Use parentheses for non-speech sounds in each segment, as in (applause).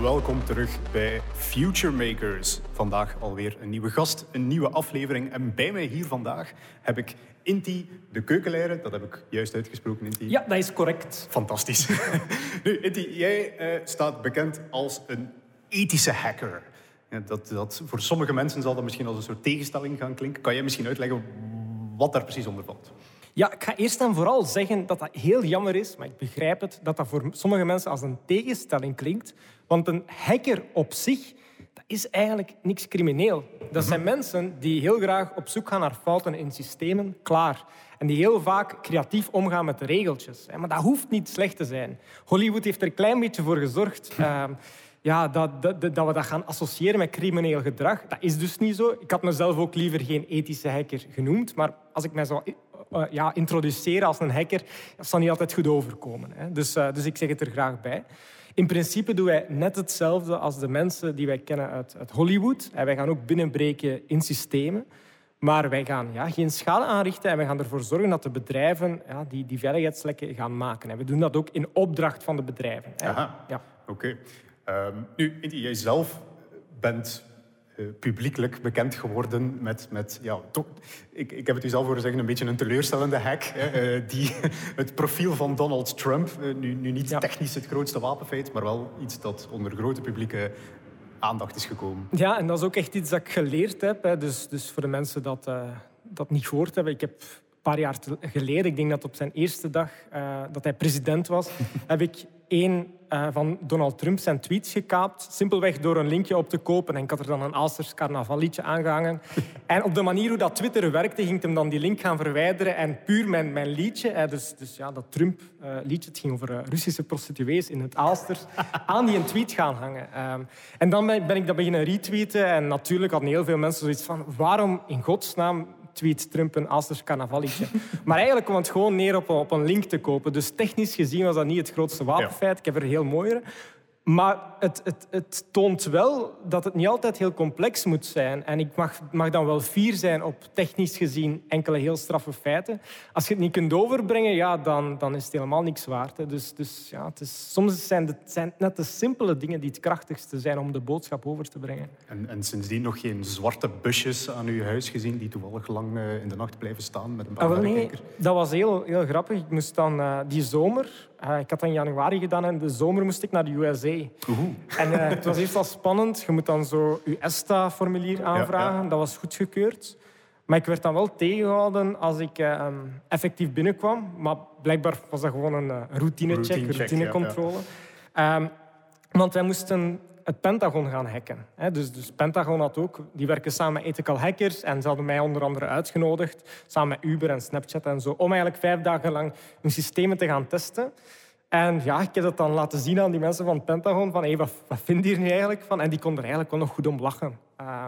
welkom terug bij Future Makers. Vandaag alweer een nieuwe gast, een nieuwe aflevering. En bij mij hier vandaag heb ik Inti de Keukenleider. Dat heb ik juist uitgesproken, Inti. Ja, dat is correct. Fantastisch. (laughs) nu, Inti, jij uh, staat bekend als een ethische hacker. Ja, dat, dat, voor sommige mensen zal dat misschien als een soort tegenstelling gaan klinken. Kan jij misschien uitleggen wat daar precies onder valt? Ja, ik ga eerst en vooral zeggen dat dat heel jammer is, maar ik begrijp het, dat dat voor sommige mensen als een tegenstelling klinkt. Want een hacker op zich, dat is eigenlijk niks crimineel. Dat zijn mhm. mensen die heel graag op zoek gaan naar fouten in systemen, klaar. En die heel vaak creatief omgaan met de regeltjes. Maar dat hoeft niet slecht te zijn. Hollywood heeft er een klein beetje voor gezorgd... (laughs) Ehm, ja, dat, dat, dat, we dat gaan associëren met crimineel gedrag. Dat is dus niet zo. Ik had mezelf ook liever geen ethische hacker genoemd. Maar als ik mij zou uh, ja, introduceren als een hacker, dat zal niet altijd goed overkomen. Hè. Dus, uh, dus ik zeg het er graag bij. In principe doen wij net hetzelfde als de mensen die wij kennen uit, uit Hollywood. En wij gaan ook binnenbreken in systemen. Maar wij gaan ja, geen schade aanrichten en wij gaan ervoor zorgen dat de bedrijven ja, die, die veiligheidslekken gaan maken. En we doen dat ook in opdracht van de bedrijven. Aha, ja. oké. Okay. Um, nu, jij zelf bent publiekelijk bekend geworden met, met ja, toch, ik, ik heb het u zelf horen zeggen, een beetje een teleurstellende hack. Hè, uh, die (laughs) het profiel van Donald Trump, uh, nu, nu niet technisch het grootste wapenfeit, maar wel iets dat onder grote publieke aandacht is gekomen. Ja, en dat is ook echt iets dat ik geleerd heb. Hè. Dus, dus voor de mensen dat dat niet gehoord hebben, ik heb een paar jaar geleden, ik denk dat op zijn eerste dag dat hij president was, (laughs) heb ik één uh, van Donald Trump zijn tweets gekaapt. Simpelweg door een linkje op te kopen. En ik had er dan een Aalsters carnavalliedje aangehangen. (laughs) En op de manier hoe dat Twitter werkte, ging ik hem dan die link gaan verwijderen. En puur mijn, mijn liedje, uh, dus, dus ja, dat Trump-liedje, het ging over uh, Russische prostituees in het Aalsters, (laughs) aan die een tweet gaan hangen. Um, en dan ben, ben ik dat beginnen retweeten. En natuurlijk hadden heel veel mensen zoiets van... Waarom in godsnaam tweet Trump een Asters carnavalietje. (laughs) maar eigenlijk kwam het gewoon neer op, op een link te kopen. Dus technisch gezien was dat niet het grootste wapenfeit. Ik heb er heel mooiere. Maar het, het, het, toont wel dat het niet altijd heel complex moet zijn. En ik mag, mag, dan wel fier zijn op technisch gezien enkele heel straffe feiten. Als je het niet kunt overbrengen, ja, dan, dan is het helemaal niks waard. Hè. Dus, dus ja, het is, soms zijn het zijn net de simpele dingen die het krachtigste zijn om de boodschap over te brengen. En, en sindsdien nog geen zwarte busjes aan uw huis gezien die toevallig lang uh, in de nacht blijven staan met een paar ah, nee, Dat was heel, heel grappig. Ik moest dan uh, die zomer uh, ik had dat in januari gedaan en de zomer moest ik naar de USA. En uh, het was eerst al spannend. Je moet dan zo je ESTA-formulier aanvragen. Dat was goedgekeurd. Maar ik werd dan wel tegengehouden als ik uh, effectief binnenkwam. Maar blijkbaar was dat gewoon een routinecheck, routine routinecontrole. Ja, um, want wij moesten het Pentagon gaan hacken. Dus, dus Pentagon had ook, die werken samen met ethical hackers en ze hadden mij onder andere uitgenodigd, samen met Uber en Snapchat en zo, om eigenlijk vijf dagen lang hun systemen te gaan testen. En ja, ik heb dat dan laten zien aan die mensen van het Pentagon, van hey, wat, wat vinden hier nu eigenlijk van? En die konden er eigenlijk wel nog goed om lachen. Uh,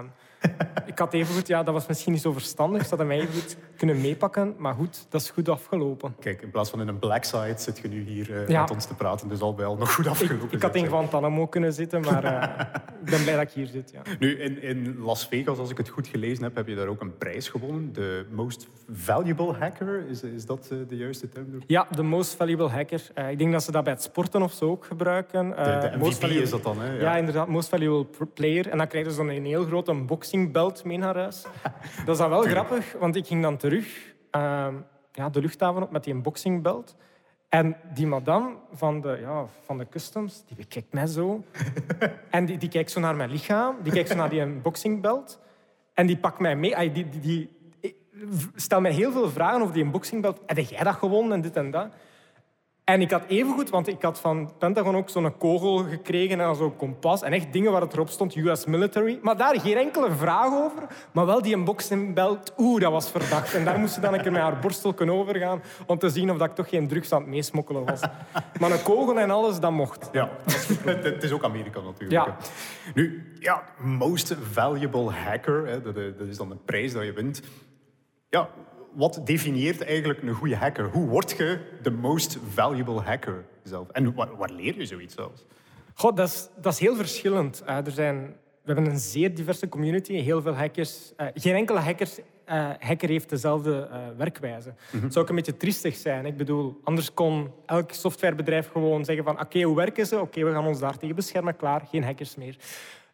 ik had even goed, ja, dat was misschien niet zo verstandig. Ze hadden mij even goed kunnen meepakken. Maar goed, dat is goed afgelopen. Kijk, in plaats van in een black side zit je nu hier uh, met ons te praten. Dus al bij al nog goed afgelopen. Ik, ik had in Guantanamo kunnen zitten, maar uh, (laughs) ik ben blij dat ik hier zit. Ja. Nu, in, in Las Vegas, als ik het goed gelezen heb, heb je daar ook een prijs gewonnen. De Most Valuable Hacker, is, is dat uh, de juiste term? Ja, de Most Valuable Hacker. ik denk dat ze dat bij het sporten of zo ook gebruiken. de, de MVP is dat dan, hè? Ja. ja. inderdaad. Most Valuable Player. En dan krijgen ze dan een heel grote box boxingbelt mee naar huis. Dat is dan wel grappig, want ik ging dan terug uh, ja, de luchthaven op met die boxingbelt. En die madame van de, ja, van de customs, die bekijkt mij zo. (laughs) en die, die kijkt zo naar mijn lichaam, die kijkt zo naar die boxingbelt. En die pakt mij mee. Die, die, die, stel mij heel veel vragen over die boxingbelt. Heb jij dat gewonnen en dit en dat? En ik had evengoed, want ik had van Pentagon ook zo'n kogel gekregen en zo'n kompas. En echt dingen waar het erop stond, US military. Maar daar geen enkele vraag over. Maar wel die unboxing belt, oeh, dat was verdacht. En daar moest ze dan een keer met haar borstel kunnen overgaan om te zien of dat ik toch geen drugs aan het meesmokkelen was. Maar een kogel en alles, dat mocht. Ja, het is ook Amerika natuurlijk. Ja. Nu, ja, most valuable hacker, dat is dan een prijs dat je wint. Ja, wat definieert eigenlijk een goede hacker? Hoe word je de most valuable hacker zelf? En waar, waar leer je zoiets zelfs? God, dat, is, dat is heel verschillend. Uh, er zijn, we hebben een zeer diverse community, heel veel hackers. Uh, geen enkele hacker hacker heeft dezelfde werkwijze. Het zou ook een beetje triestig zijn. Ik bedoel, anders kon elk softwarebedrijf gewoon zeggen van oké, hoe werken ze? Oké, we gaan ons daar tegen beschermen. Klaar, geen hackers meer.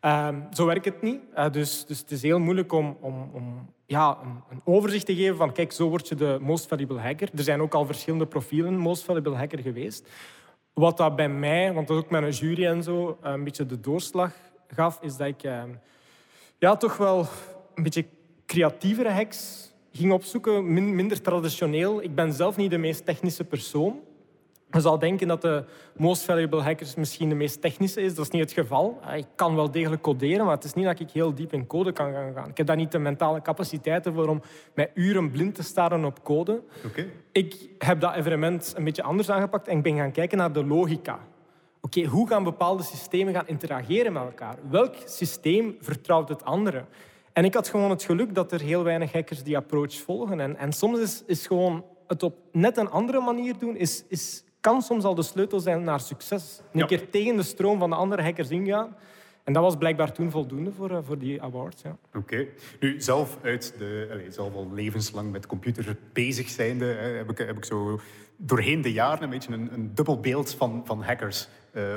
Ehm, zo werkt het niet. Uh, dus, dus het is heel moeilijk om, om, om ja, een, een, overzicht te geven van kijk, zo word je de most valuable hacker. Er zijn ook al verschillende profielen most valuable hacker geweest. Wat dat bij mij, want dat ook met een jury en zo, een beetje de doorslag gaf, is dat ik ehm, ja, toch wel een beetje creatievere hacks ging opzoeken, minder traditioneel. Ik ben zelf niet de meest technische persoon. Je zou denken dat de most valuable hackers misschien de meest technische is. Dat is niet het geval. Ik kan wel degelijk coderen, maar het is niet dat ik heel diep in code kan gaan. Ik heb daar niet de mentale capaciteiten voor om met uren blind te staren op code. Okay. Ik heb dat evenement een beetje anders aangepakt en ik ben gaan kijken naar de logica. Oké, hoe gaan bepaalde systemen gaan interageren met elkaar? Welk systeem vertrouwt het andere? En ik had gewoon het geluk dat er heel weinig hackers die approach volgen. En, en soms is, is gewoon het op net een andere manier doen, is, is kan soms al de sleutel zijn naar succes. Een keer tegen de stroom van de andere hackers ingaan. En dat was blijkbaar toen voldoende voor, eh, voor die awards. Ja. Oké. Nu, zelf, uit de, allez, zelf al levenslang met computer bezig zijnde, heb, ik, heb ik zo doorheen de jaren een beetje een, een dubbel beeld van, van hackers uh,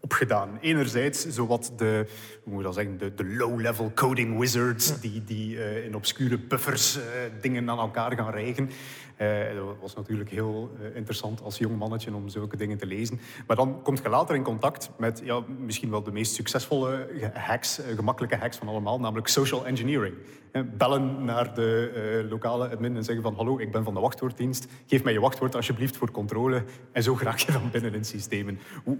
opgedaan. Enerzijds zowat de, hoe moet dat zeggen, de, de low-level coding wizards die, die uh, in obscure buffers uh, dingen aan elkaar gaan rijgen. Uh, dat was natuurlijk heel uh, interessant als jong mannetje om zulke dingen te lezen. Maar dan komt je later in contact met ja, misschien wel de meest succesvolle hacks, uh, gemakkelijke hacks van allemaal, namelijk social engineering. bellen naar de lokale admin en zeggen van hallo, ik ben van de wachtwoorddienst, geef mij je wachtwoord alsjeblieft voor controle. En zo raak je dan binnen in systemen. Hoe,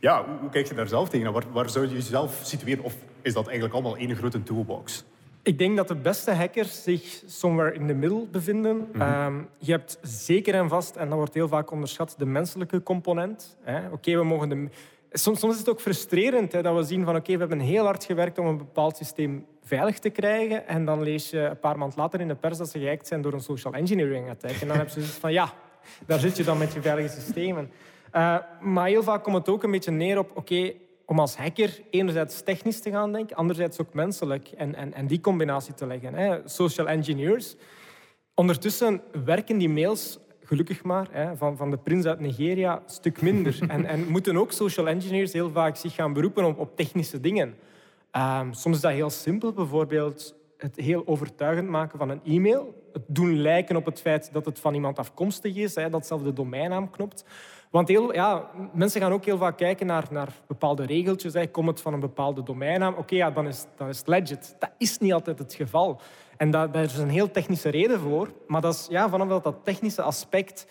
ja, hoe, kijk je daar zelf tegen? Waar, waar zou je jezelf situeren? Of is dat eigenlijk allemaal één grote toolbox? Ik denk dat de beste hackers zich somewhere in the middle bevinden. Mm -hmm. um, je hebt zeker en vast, en dat wordt heel vaak onderschat, de menselijke component. Oké, okay, we mogen de... Soms, soms, is het ook frustrerend hè, dat we zien van oké, okay, we hebben heel hard gewerkt om een bepaald systeem veilig te krijgen en dan lees je een paar maanden later in de pers dat ze gehackt zijn door een social engineering attack. En dan heb je zoiets van ja, daar zit je dan met je veilige systemen. Uh, maar heel vaak komt het ook een beetje neer op oké, okay, om als hacker enerzijds technisch te gaan denken, anderzijds ook menselijk. En, en, en die combinatie te leggen. Hè. Social engineers. Ondertussen werken die mails, gelukkig maar, hè, van, van de prins uit Nigeria een stuk minder. (laughs) en, en moeten ook social engineers heel vaak zich gaan beroepen op, op technische dingen. Um, soms is dat heel simpel, bijvoorbeeld het heel overtuigend maken van een e-mail. Het doen lijken op het feit dat het van iemand afkomstig is, hè, dat zelf de domeinnaam knopt. Want heel, ja, mensen gaan ook heel vaak kijken naar, naar bepaalde regeltjes. Hè. Komt het van een bepaalde domeinnaam? Oké, ja, dan, is, dan is het legit. Dat is niet altijd het geval. En dat, daar is een heel technische reden voor. Maar dat is, ja, vanaf dat dat technische aspect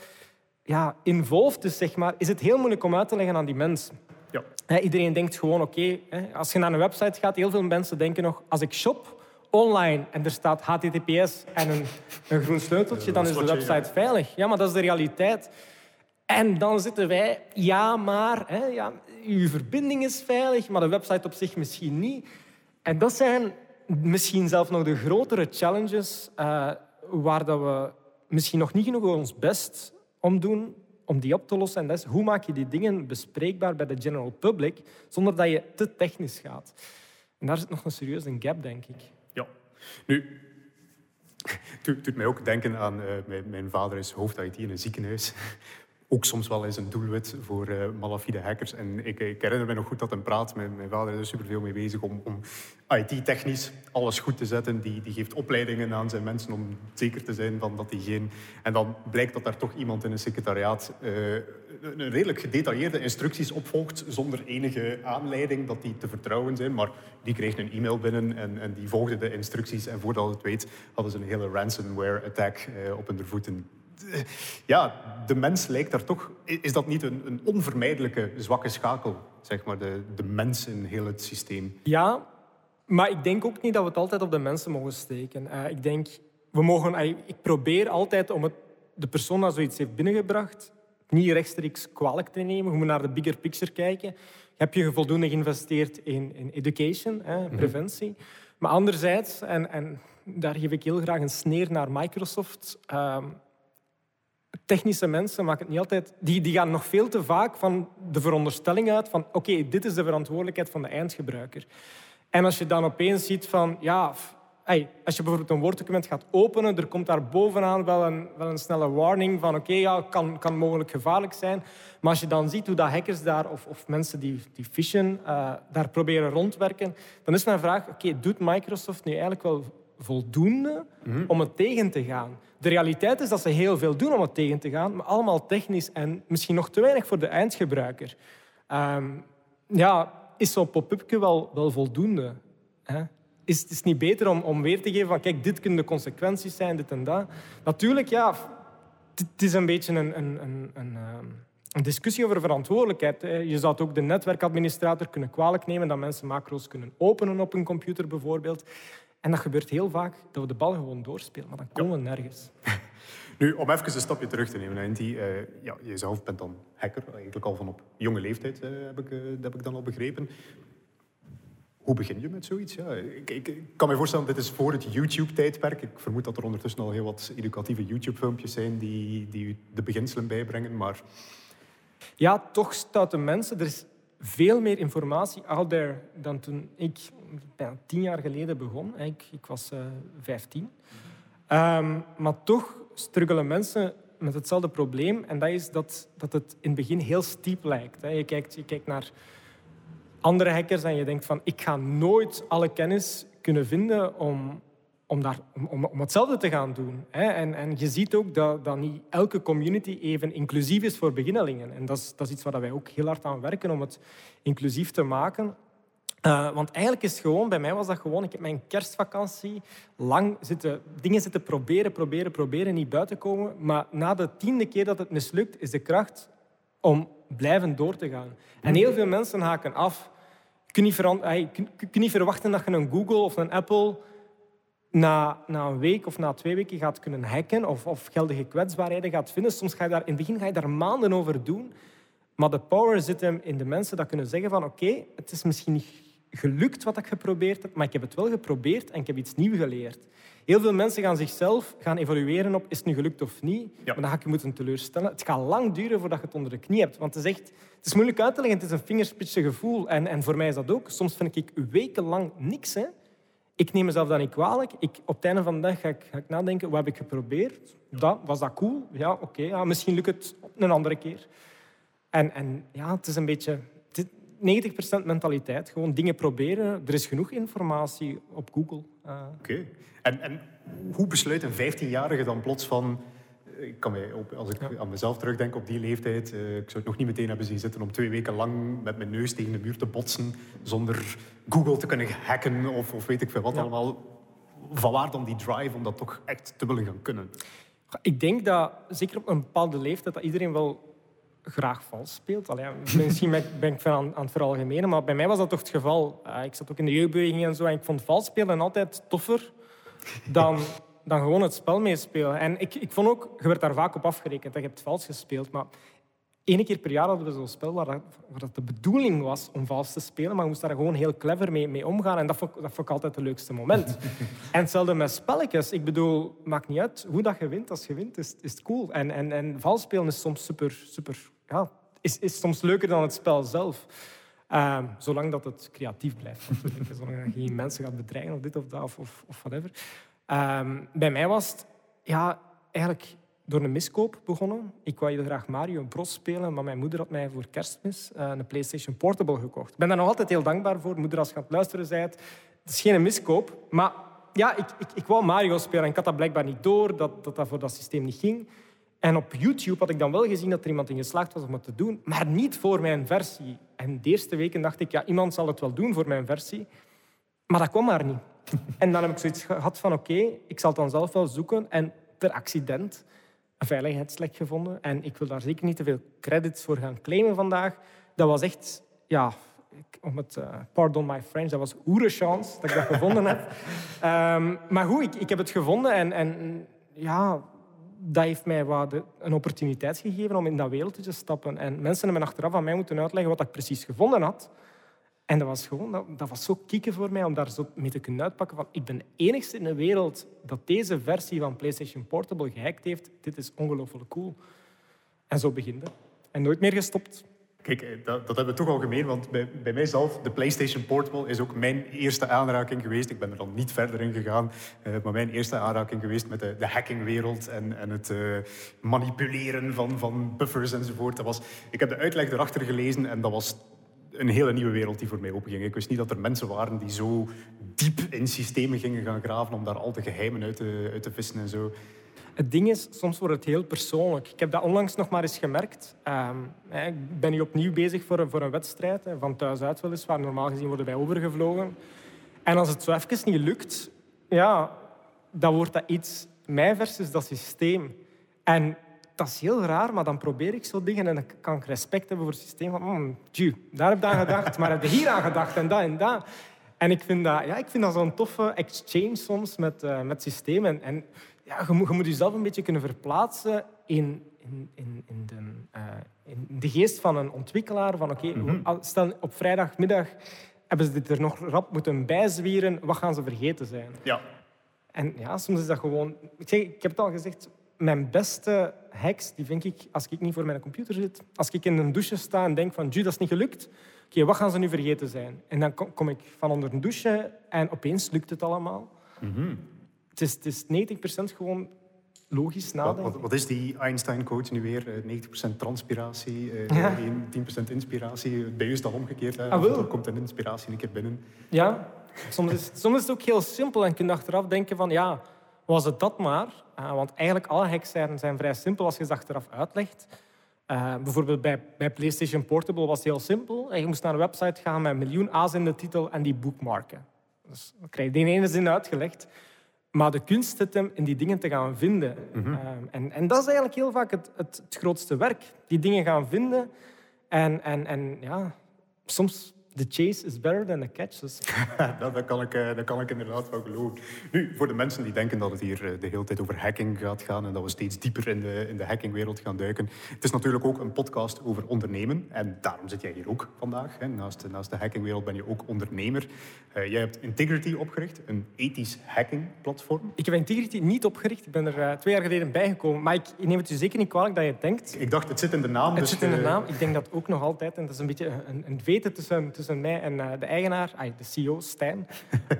ja, involved is, zeg maar, is het heel moeilijk om uit te leggen aan die mensen. Ja. iedereen denkt gewoon, oké, als je naar een website gaat, heel veel mensen denken nog, als ik shop online en er staat HTTPS en een, een groen sleuteltje, dan is de website veilig. Ja, maar dat is de realiteit. En dan zitten wij, ja, maar hè, ja, uw verbinding is veilig, maar de website op zich misschien niet. En dat zijn misschien zelfs nog de grotere challenges uh, waar dat we misschien nog niet genoeg ons best om doen om die op te lossen. En dat is, hoe maak je die dingen bespreekbaar bij de general public zonder dat je te technisch gaat? En daar zit nog een serieuze gap, denk ik. Ja. Nu, het doet mij ook denken aan... Uh, mijn, mijn vader is hoofd IT in een ziekenhuis ook soms wel eens een doelwit voor uh, malafide hackers. En ik, ik, herinner me nog goed dat een praat. Mijn, mijn vader is er superveel mee bezig om, om IT-technisch alles goed te zetten. Die, die geeft opleidingen aan zijn mensen om zeker te zijn van dat die geen... En dan blijkt dat daar toch iemand in een secretariaat uh, een redelijk gedetailleerde instructies opvolgt zonder enige aanleiding dat die te vertrouwen zijn. Maar die kreeg een e-mail binnen en, en die volgde de instructies. En voordat het weet hadden ze een hele ransomware-attack uh, op hun voeten ja, de mens lijkt daar toch... Is dat niet een, een onvermijdelijke zwakke schakel? Zeg maar, de, de mens in heel het systeem. Ja, maar ik denk ook niet dat we het altijd op de mensen mogen steken. Uh, ik denk, we mogen... Ik probeer altijd om het, de persoon die zoiets heeft binnengebracht niet rechtstreeks kwalijk te nemen. Je moet naar de bigger picture kijken. Heb je voldoende geïnvesteerd in, in education, hè, mhm. preventie? Mm -hmm. Maar anderzijds, en, en daar geef ik heel graag een sneer naar Microsoft... Uh, technische mensen maken het niet altijd... Die, die gaan nog veel te vaak van de veronderstelling uit van oké, dit is de verantwoordelijkheid van de eindgebruiker. En als je dan opeens ziet van ja, als je bijvoorbeeld een Word-document gaat openen, er komt daar bovenaan wel een, wel een snelle warning van oké, ja, kan, kan mogelijk gevaarlijk zijn. Maar als je dan ziet hoe dat hackers daar, of, of mensen die, die fishen, uh, daar proberen rondwerken, dan is mijn vraag, oké, doet Microsoft nu eigenlijk wel voldoende mhm. om het tegen te gaan? De realiteit is dat ze heel veel doen om het tegen te gaan, maar allemaal technisch en misschien nog te weinig voor de eindgebruiker. Um, ja, is zo'n pop-upje wel, wel voldoende? Hè? Is het is niet beter om, om weer te geven van kijk, dit kunnen de consequenties zijn, dit en dat. Natuurlijk, ja, het is een beetje een, een, een, een, ehm, een discussie over verantwoordelijkheid. Je zou ook de netwerkadministrator kunnen kwalijk nemen dat mensen macro's kunnen openen op een computer bijvoorbeeld. En dat gebeurt heel vaak dat we de bal gewoon doorspelen, maar dan komen we nergens. (laughs) Nu, om even een stapje terug te nemen, Inti, uh, ja, jezelf bent dan hacker, eigenlijk al van op jonge leeftijd, uh, heb, ik, uh, heb ik dan al begrepen. Hoe begin je met zoiets? Ja, ik, ik, kan me voorstellen, dit is voor het YouTube-tijdperk. Ik vermoed dat er ondertussen al heel wat educatieve YouTube-filmpjes zijn die, die de beginselen bijbrengen, maar... Ja, toch stouten mensen. Er is veel meer informatie out there dan toen ik bijna tien jaar geleden begon. Ik, ik was uh, vijftien. Um, maar toch struggelen mensen met hetzelfde probleem. En dat is dat, dat het in het begin heel steep lijkt. Je kijkt, je kijkt naar andere hackers en je denkt van ik ga nooit alle kennis kunnen vinden om, om, daar, om, om hetzelfde te gaan doen. En, en je ziet ook dat, dat niet elke community even inclusief is voor beginnelingen. En dat is, dat iets waar wij ook heel hard aan werken om het inclusief te maken. Uh, want eigenlijk is het gewoon, bij mij was dat gewoon, ik heb mijn kerstvakantie lang zitten, dingen zitten proberen, proberen, proberen, niet buiten komen. Maar na de tiende keer dat het mislukt, is de kracht om blijven door te gaan. En heel veel mensen haken af. Je kunt je kunt niet verwachten dat je een Google of een Apple na, na een week of na twee weken gaat kunnen hacken of, of geldige kwetsbaarheden gaat vinden. Soms ga je daar, in het begin ga je daar maanden over doen. Maar de power zit hem in de mensen dat kunnen zeggen van oké, het is misschien niet gelukt wat ik geprobeerd heb, maar ik heb het wel geprobeerd en ik heb iets nieuws geleerd. Heel veel mensen gaan zichzelf gaan evalueren op is het nu gelukt of niet. Maar dan ga ik je moeten teleurstellen. Het gaat lang duren voordat je het onder de knie hebt. Want het is echt het is moeilijk uit te leggen. Het is een vingerspitse gevoel. En, en voor mij is dat ook. Soms vind ik wekenlang niks. Hè. Ik neem mezelf dat niet kwalijk. Ik, op het einde van de dag ga ik, ga ik nadenken, wat heb ik geprobeerd? Dat, was dat cool? Ja, oké. misschien lukt het een andere keer. En, en ja, het is een beetje... 90% mentaliteit. Gewoon dingen proberen. Er is genoeg informatie op Google. Uh. Oké. En, en hoe besluit een 15-jarige dan plots van... Eh, ik kan mij, als ik aan mezelf terugdenk op die leeftijd, uh, ik zou het nog niet meteen hebben zien zitten om twee weken lang met mijn neus tegen de muur te botsen zonder Google te kunnen hacken of, of weet ik veel wat allemaal. Van waar dan die drive om dat toch echt te willen gaan kunnen? Ik denk dat, zeker op een bepaalde leeftijd, dat iedereen wel graag vals speelt. Allee, misschien ben ik veel aan, aan het veralgemenen, maar bij mij was dat toch het geval. Uh, ik zat ook in de jeugdbeweging en zo en ik vond vals spelen altijd toffer dan, dan gewoon het spel meespelen. En ik, ik vond ook, je werd daar vaak op afgerekend dat je hebt vals gespeeld, maar Eén keer per jaar hadden we zo'n spel waar, waar dat de bedoeling was om vals te spelen, maar je moest daar gewoon heel clever mee, mee omgaan. En dat vond, dat vond ik altijd het leukste moment. (laughs) en hetzelfde met spelletjes. Ik bedoel, maakt niet uit hoe dat je wint. Als je wint, is, is het cool. En, en, en vals spelen is soms super, super ja, is, is soms leuker dan het spel zelf. Uh, zolang dat het creatief blijft, Zolang je geen (laughs) mensen gaat bedreigen of dit of dat of, of, of whatever. Uh, bij mij was het ja, eigenlijk door een miskoop begonnen. Ik wou heel graag Mario Bros spelen, maar mijn moeder had mij voor kerstmis uh, een PlayStation Portable gekocht. Ik ben daar nog altijd heel dankbaar voor. Moeder, als je aan het luisteren bent, het is geen miskoop. Maar ja, ik, ik, ik wou Mario spelen en ik had dat blijkbaar niet door, dat, dat dat voor dat systeem niet ging. En op YouTube had ik dan wel gezien dat er iemand in geslaagd was om het te doen, maar niet voor mijn versie. En de eerste weken dacht ik, ja, iemand zal het wel doen voor mijn versie. Maar dat kwam maar niet. En dan heb ik zoiets gehad van, oké, ik zal het dan zelf wel zoeken. En per accident een veiligheidslek gevonden. En ik wil daar zeker niet te veel credits voor gaan claimen vandaag. Dat was echt, ja, om het, uh, pardon my French, dat was oere chance dat ik dat gevonden heb. Um, (laughs) maar goed, ik, ik heb het gevonden en, en ja, dat heeft mij wat een opportuniteit gegeven om in dat wereldje te stappen. En mensen hebben achteraf aan mij moeten uitleggen wat ik precies gevonden had. En dat was gewoon, dat, was zo kicken voor mij om daar zo mee te kunnen uitpakken van ik ben de enigste in de wereld dat deze versie van PlayStation Portable gehackt heeft. Dit is ongelooflijk cool. En zo beginde. En nooit meer gestopt. Kijk, eh, dat, dat, hebben we toch al gemeen, want bij, bij mijzelf, de PlayStation Portable is ook mijn eerste aanraking geweest. Ik ben er dan niet verder in gegaan, uh, maar mijn eerste aanraking geweest met de, de hackingwereld en, en het uh, manipuleren van, van buffers enzovoort. Dat was, ik heb de uitleg erachter gelezen en dat was een hele nieuwe wereld die voor mij openging. Ik wist niet dat er mensen waren die zo diep in systemen gingen gaan graven om daar al de geheimen uit te, uit te vissen en zo. Het ding is, soms wordt het heel persoonlijk. Ik heb dat onlangs nog maar eens gemerkt. Um, ik ben nu opnieuw bezig voor een, voor een wedstrijd, van thuis uit weliswaar. Normaal gezien worden wij overgevlogen. En als het zo even niet lukt, ja, dan wordt dat iets mij versus dat systeem. En dat is heel raar, maar dan probeer ik zo dingen en dan kan ik respect hebben voor het systeem. Van, mm, daar heb ik aan gedacht, maar heb je hier aan gedacht en dat en dat. En ik vind dat, ja, ik vind dat zo'n toffe exchange soms met, uh, met systemen. En ja, je, moet, je moet jezelf een beetje kunnen verplaatsen in, in, in, in, de, uh, in de geest van een ontwikkelaar. Van, oké, okay, mm -hmm. Stel, op vrijdagmiddag hebben ze dit er nog rap moeten bijzwieren. Wat gaan ze vergeten zijn? Ja. En ja, soms is dat gewoon... Ik, zeg, ik heb het al gezegd, mijn beste hacks die vind ik als ik niet voor mijn computer zit. Als ik in een douche sta en denk van, dat is niet gelukt. Oké, wat gaan ze nu vergeten zijn? En dan kom ik van onder een douche en opeens lukt het allemaal. Mm -hmm. Het is, het is 90% gewoon logisch nadenken. Wat, wat, is die Einstein-quote nu weer? 90% transpiratie, uh, ja. 10% inspiratie. Bij u is dat omgekeerd. Hè? Ah, er komt een inspiratie een keer binnen. Ja, soms is, soms is het ook heel simpel en kun je achteraf denken van ja, was het dat maar? Uh, want eigenlijk alle hacks zijn, zijn vrij simpel als je ze achteraf uitlegt. Uh, bijvoorbeeld bij, bij PlayStation Portable was het heel simpel. Je moest naar een website gaan met een miljoen A's in de titel en die bookmarken. Dus dan krijg je die ene zin uitgelegd. Maar de kunst zit hem in die dingen te gaan vinden. Mm -hmm. uh, en, en, dat is eigenlijk heel vaak het, het, het, grootste werk. Die dingen gaan vinden. En, en, en ja, soms the chase is better than the catch. Dus. (laughs) dat, dat, kan ik, dat kan ik inderdaad wel geloven. Nu, voor de mensen die denken dat het hier de hele tijd over hacking gaat gaan en dat we steeds dieper in de, in de hackingwereld gaan duiken. Het is natuurlijk ook een podcast over ondernemen. En daarom zit jij hier ook vandaag. Hè. Naast, naast de hackingwereld ben je ook ondernemer. Uh, jij hebt Integrity opgericht, een ethisch hackingplatform. Ik heb Integrity niet opgericht. Ik ben er uh, twee jaar geleden bijgekomen. Maar ik, neem het je zeker niet kwalijk dat je het denkt. Ik dacht, het zit in de naam. Het dus zit in de naam. Ik denk dat ook nog altijd. En dat is een beetje een, een veten tussen, tussen mij en uh, de eigenaar, de CEO, Stijn.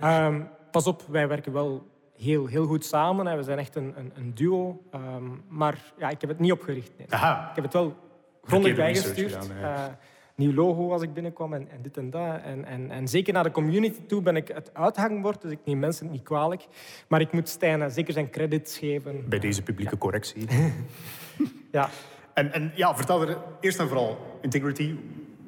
um, (laughs) pas op, wij werken wel heel, heel goed samen. Hè. We zijn echt een, een, een duo. Um, maar ja, ik heb het niet opgericht. Nee. Aha. Ik heb het wel grondig bijgestuurd. Gedaan, ja. nieuw logo als ik binnenkwam en, en dit en dat. En, en, en, zeker naar de community toe ben ik het uithangbord, dus ik neem mensen niet kwalijk. Maar ik moet Stijn zeker zijn credits geven. Bij deze publieke ja. correctie. (laughs) ja. En, en ja, vertel er eerst en vooral, Integrity,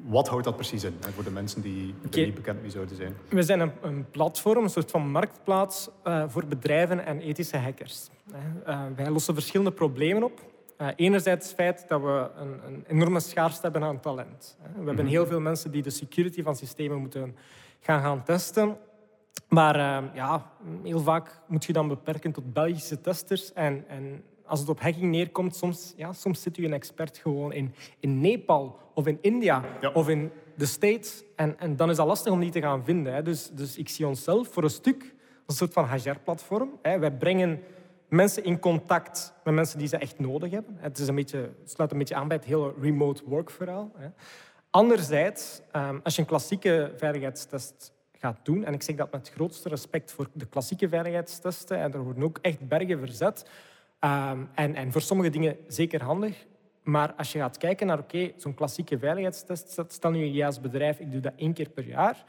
wat houdt dat precies in voor de mensen die okay. niet bekend mee zouden zijn? We zijn een, een platform, een soort van marktplaats uh, voor bedrijven en ethische hackers. Uh, wij lossen verschillende problemen op. Uh, enerzijds het feit dat we een, een enorme schaarste hebben aan talent. We hebben Mhm. heel veel mensen die de security van systemen moeten gaan, gaan testen. Maar ja, heel vaak moet je dan beperken tot Belgische testers. En, en als het op hacking neerkomt, soms, ja, soms zit u een expert gewoon in, in Nepal of in India Ja. of in de States. En, en dan is dat lastig om die te gaan vinden. Hè. Dus, dus ik zie onszelf voor een stuk als een soort van HR-platform. Wij brengen mensen in contact met mensen die ze echt nodig hebben. Het is een beetje, het sluit een beetje aan bij het hele remote work verhaal. Anderzijds, ehm, als je een klassieke veiligheidstest gaat doen, en ik zeg dat met het grootste respect voor de klassieke veiligheidstesten, en er worden ook echt bergen verzet, Um, en, en, voor sommige dingen zeker handig. Maar als je gaat kijken naar okay, zo'n klassieke veiligheidstest, stel nu je als bedrijf, ik doe dat één keer per jaar,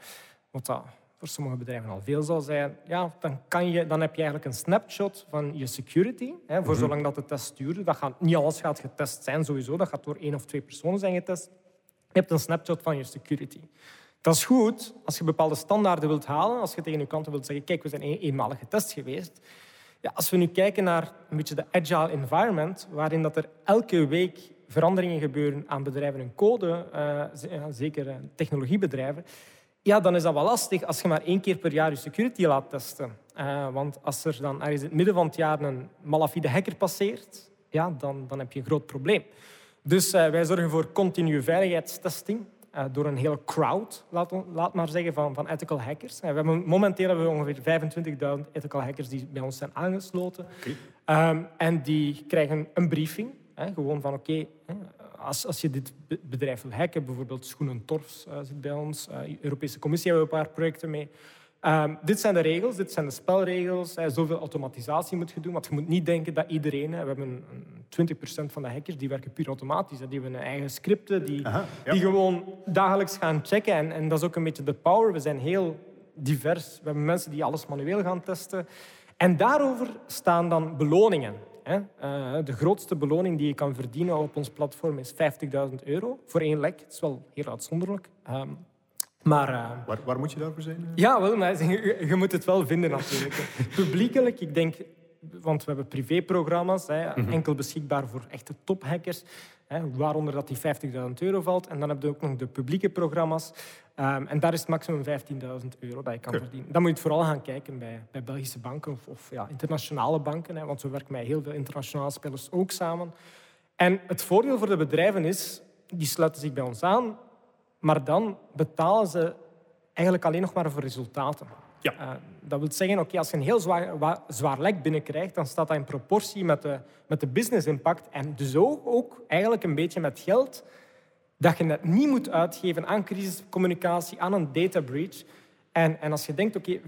wat dat voor sommige bedrijven al veel zal zijn, ja, dan, kan je, dan heb je eigenlijk een snapshot van je security, hè, voor Mhm. zolang dat de test duurt. Dat gaat, niet alles gaat getest zijn sowieso, dat gaat door één of twee personen zijn getest. Je hebt een snapshot van je security. Dat is goed als je bepaalde standaarden wilt halen, als je tegen je klanten wilt zeggen, kijk, we zijn een, eenmalig getest geweest. Ja, als we nu kijken naar een beetje de agile environment, waarin dat er elke week veranderingen gebeuren aan bedrijven en code, uh, zeker uh, technologiebedrijven, ja, dan is dat wel lastig als je maar één keer per jaar je security laat testen. Uh, want als er dan ergens in het midden van het jaar een malafide hacker passeert, ja, dan, dan heb je een groot probleem. Dus wij zorgen voor continue veiligheidstesting. Uh, door een hele crowd, laat, laat, maar zeggen, van, van ethical hackers. Uh, we hebben, momenteel hebben we ongeveer 25.000 ethical hackers die bij ons zijn aangesloten. Okay. Um, en die krijgen een briefing. Hè, gewoon van, oké, okay, als, als je dit bedrijf wil hacken, bijvoorbeeld Schoenen Torfs zit bij ons, de Europese Commissie hebben we een paar projecten mee. Ehm, dit zijn de regels, dit zijn de spelregels. Hè. Zoveel automatisatie moet je doen. Want je moet niet denken dat iedereen... Hè, we hebben een, 20% van de hackers die werken puur automatisch. Die hebben een eigen scripten die, die gewoon dagelijks gaan checken. En, en dat is ook een beetje de power. We zijn heel divers. We hebben mensen die alles manueel gaan testen. En daarover staan dan beloningen. Hè. Uh, de grootste beloning die je kan verdienen op ons platform is 50.000 euro voor één lek. Dat is wel heel uitzonderlijk. Um, maar, uh, waar, waar, moet je daarvoor zijn? Ja, wel, maar (laughs) je, je, moet het wel vinden natuurlijk. Publiekelijk, ik denk, want we hebben privéprogramma's, hè, mhm. enkel beschikbaar voor echte tophackers, hè, waaronder dat die 50.000 euro valt. En dan heb je ook nog de publieke programma's. Um, en daar is het maximum 15.000 euro dat je kan verdienen. Dan moet je het vooral gaan kijken bij, bij Belgische banken of, of ja, internationale banken. Hè, want we werken met heel veel internationale spelers ook samen. En het voordeel voor de bedrijven is, die sluiten zich bij ons aan maar dan betalen ze eigenlijk alleen nog maar voor resultaten. Ja. Uh, dat wil zeggen, oké, als je een heel zwaar, zwaar lek binnenkrijgt, dan staat dat in proportie met de, met de business impact en dus ook, ook eigenlijk een beetje met geld dat je net niet moet uitgeven aan crisiscommunicatie, aan een data breach. En, en als je denkt, oké, 15.000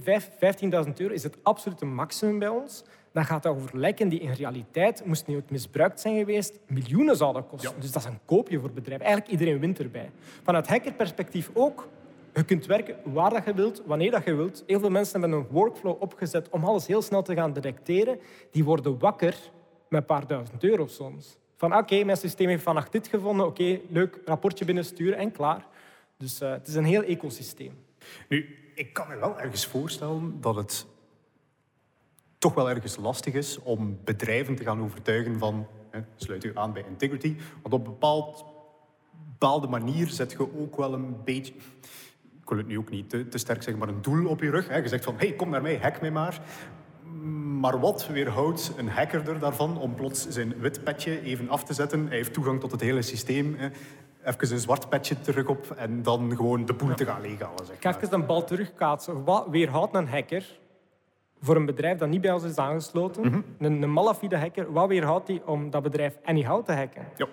euro is het absolute maximum bij ons, dan gaat het over lekken die in realiteit, moest niet misbruikt zijn geweest, miljoenen zouden kosten. Dus dat is een koopje voor bedrijven. Eigenlijk iedereen wint erbij. Vanuit hackerperspectief ook. Je kunt werken waar dat je wilt, wanneer dat je wilt. Heel veel mensen hebben een workflow opgezet om alles heel snel te gaan detecteren. Die worden wakker met een paar duizend euro soms. Van oké, mijn systeem heeft vannacht dit gevonden. Oké, leuk, rapportje binnensturen en klaar. Dus uh, het is een heel ecosysteem. Nu, ik kan me wel ergens voorstellen dat het toch wel ergens lastig is om bedrijven te gaan overtuigen van hè, sluit u aan bij Integrity. Want op een bepaald, bepaalde manier zet je ook wel een beetje, ik wil het nu ook niet te, te sterk zeggen, maar een doel op je rug. Hè. Je zegt van, hey, kom naar mij, hack mij maar. Maar wat weerhoudt een hacker er daarvan om plots zijn wit petje even af te zetten? Hij heeft toegang tot het hele systeem. Hè. Even een zwart petje terug op en dan gewoon de boel te gaan leeghalen. Zeg Ik ga even een bal terugkaatsen. Wat weerhoudt een hacker voor een bedrijf dat niet bij ons is aangesloten, mhm. een, een malafide hacker, wat weerhoudt die om dat bedrijf anyhow te hacken? Ja.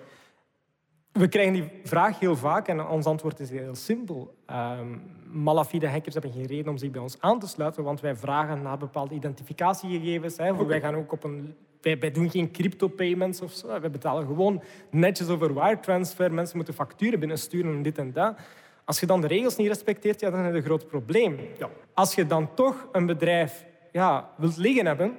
We krijgen die vraag heel vaak en ons antwoord is heel simpel. Um, malafide hackers hebben geen reden om zich bij ons aan te sluiten, want wij vragen naar bepaalde identificatiegegevens. Hè. Okay. Wij, gaan ook op een, wij, wij doen geen crypto-payments of zo. Wij betalen gewoon netjes over wire transfer. Mensen moeten facturen binnensturen en dit en dat. Als je dan de regels niet respecteert, ja, dan heb je een groot probleem. Ja. Als je dan toch een bedrijf ja, wilt liggen hebben,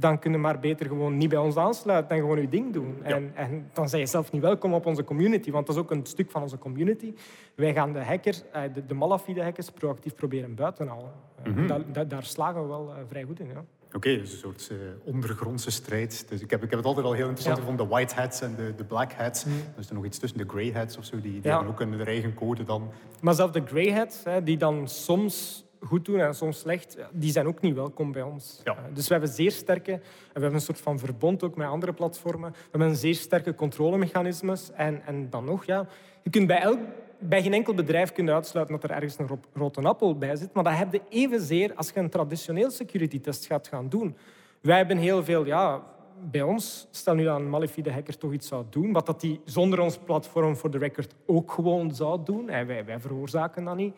dan kun je maar beter gewoon niet bij ons aansluiten en gewoon je ding doen. En, en, dan zijn je zelf niet welkom op onze community, want dat is ook een stuk van onze community. Wij gaan de hackers, eh, de, de malafide hackers, proactief proberen buiten halen. Mm daar, daar, slagen we wel eh, vrij goed in. Ja. Oké, okay, dus een soort uh, ondergrondse strijd. Dus ik, heb, ik heb het altijd al heel interessant gevonden, de white hats en de, de black hats. Mm. Er is er nog iets tussen, de grey hats of zo, die, die hebben ook een, eigen code dan. Maar zelfs de grey hats, hè, die dan soms goed doen en soms slecht, die zijn ook niet welkom bij ons. Ja. Eh, dus we hebben zeer sterke, en we hebben een soort van verbond ook met andere platformen. We hebben een zeer sterke controlemechanismes. En, en dan nog, ja, je kunt bij, elk, bij geen enkel bedrijf kunnen uitsluiten dat er ergens een rote appel bij zit. Maar dat heb je evenzeer als je een traditioneel security test gaat gaan doen. Wij hebben heel veel, ja, bij ons, stel nu dat een malafide hacker toch iets zou doen, wat dat die zonder ons platform voor de record ook gewoon zou doen. En wij, wij veroorzaken dat niet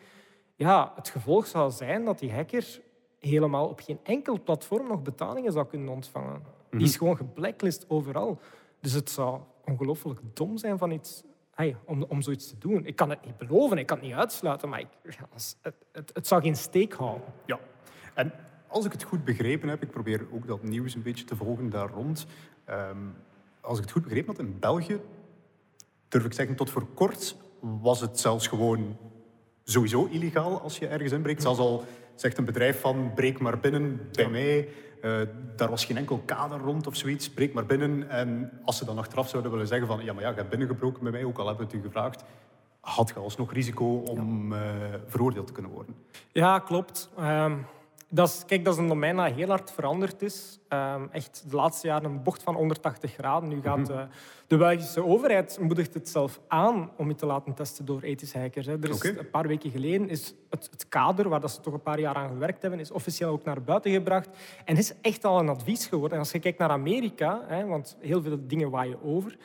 ja, het gevolg zou zijn dat die hacker helemaal op geen enkel platform nog betalingen zou kunnen ontvangen. Die is mhm. gewoon geblacklist overal. Dus het zou ongelooflijk dom zijn van iets, hey, om, om zoiets te doen. Ik kan het niet beloven, ik kan het niet uitsluiten, maar ik, het, het, het, zou geen steek houden. Ja, en als ik het goed begrepen heb, ik probeer ook dat nieuws een beetje te volgen daar rond. Ehm, als ik het goed begrepen had, in België, durf ik zeggen, tot voor kort was het zelfs gewoon sowieso illegaal als je ergens inbreekt. Zelfs al zegt een bedrijf van breek maar binnen bij mij. Uh, daar was geen enkel kader rond of zoiets. Breek maar binnen. En als ze dan achteraf zouden willen zeggen van ja, maar ja, je hebt binnengebroken bij mij, ook al hebben we het u gevraagd, had je alsnog risico om uh, veroordeeld te kunnen worden. Ja, klopt. Uh, dat is, kijk, dat is een domein dat heel hard veranderd is. Ehm, echt de laatste jaren een bocht van 180 graden. Nu gaat mhm. de Belgische overheid moedigt het zelf aan om je te laten testen door ethische hackers. Hè. Er is, Een paar weken geleden is het, het, kader, waar dat ze toch een paar jaar aan gewerkt hebben, is officieel ook naar buiten gebracht. En is echt al een advies geworden. En als je kijkt naar Amerika, hè, want heel veel dingen waaien over,